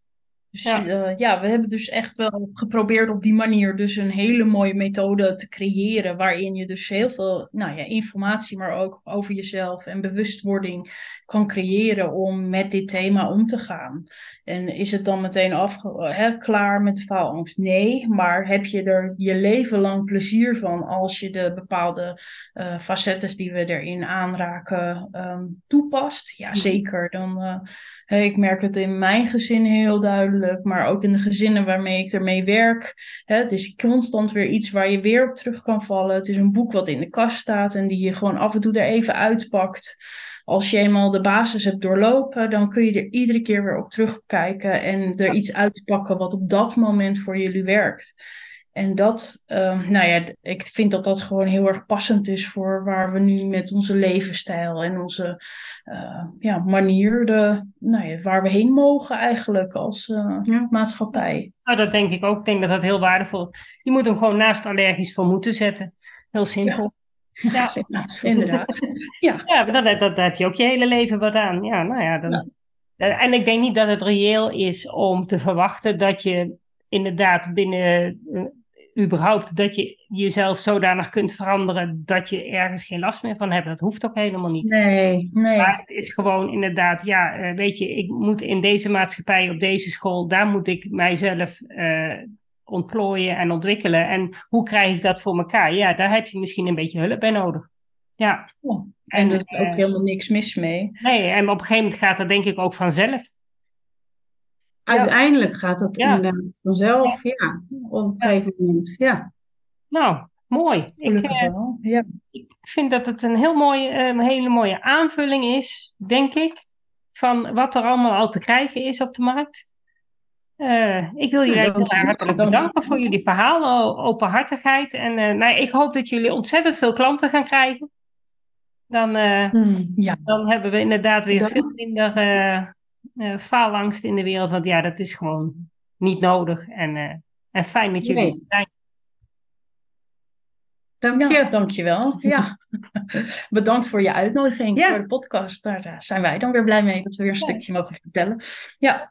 Dus ja. Uh, ja, we hebben dus echt wel geprobeerd op die manier dus een hele mooie methode te creëren. Waarin je dus heel veel nou ja, informatie, maar ook over jezelf en bewustwording kan creëren om met dit thema om te gaan. En is het dan meteen af, hè, klaar met de faalangst? Nee, maar heb je er je leven lang plezier van als je de bepaalde uh, facetten die we erin aanraken um, toepast? Ja, mhm. zeker. Dan, uh, ik merk het in mijn gezin heel duidelijk, maar ook in de gezinnen waarmee ik ermee werk. Hè, het is constant weer iets waar je weer op terug kan vallen. Het is een boek wat in de kast staat en die je gewoon af en toe er even uitpakt als je eenmaal de basis hebt doorlopen, dan kun je er iedere keer weer op terugkijken en er iets uitpakken wat op dat moment voor jullie werkt. En dat, uh, nou ja, ik vind dat dat gewoon heel erg passend is voor waar we nu met onze levensstijl en onze uh, ja, manier, de, nou ja, waar we heen mogen eigenlijk als uh, ja. maatschappij. Nou, dat denk ik ook. Ik denk dat dat heel waardevol is. Je moet hem gewoon naast allergisch voor moeten zetten. Heel simpel. Ja, (laughs) inderdaad. ja, ja dat, dat, heb je ook je hele leven wat aan. Ja, nou ja, dan, En ik denk niet dat het reëel is om te verwachten dat je inderdaad binnen uh, überhaupt dat je jezelf zodanig kunt veranderen dat je ergens geen last meer van hebt. Dat hoeft ook helemaal niet. Nee, nee. Maar het is gewoon inderdaad, ja, uh, weet je, ik moet in deze maatschappij, op deze school, daar moet ik mijzelf uh, ontplooien en ontwikkelen. En hoe krijg ik dat voor elkaar? Ja, daar heb je misschien een beetje hulp bij nodig. Ja. Oh, en er is ook uh, helemaal niks mis mee. Nee, en op een gegeven moment gaat dat denk ik ook vanzelf. Uiteindelijk gaat dat ja. inderdaad vanzelf, ja. Op een gegeven moment, ja. Nou, mooi. Ik, uh, ja. ik vind dat het een heel mooie, een hele mooie aanvulling is, denk ik, van wat er allemaal al te krijgen is op de markt. Uh, ik wil jullie heel hartelijk bedanken voor jullie verhaal, openhartigheid. En uh, nou, ik hoop dat jullie ontzettend veel klanten gaan krijgen. Dan, uh, hmm, ja. dan hebben we inderdaad weer veel minder faalangst in de wereld. Want ja, dat is gewoon niet nodig. En, en fijn dat jullie nee. zijn. Dank je. Ja, dankjewel. (laughs) Ja. Bedankt voor je uitnodiging voor de podcast. Daar zijn wij dan weer blij mee dat we weer een stukje mogen vertellen. Ja.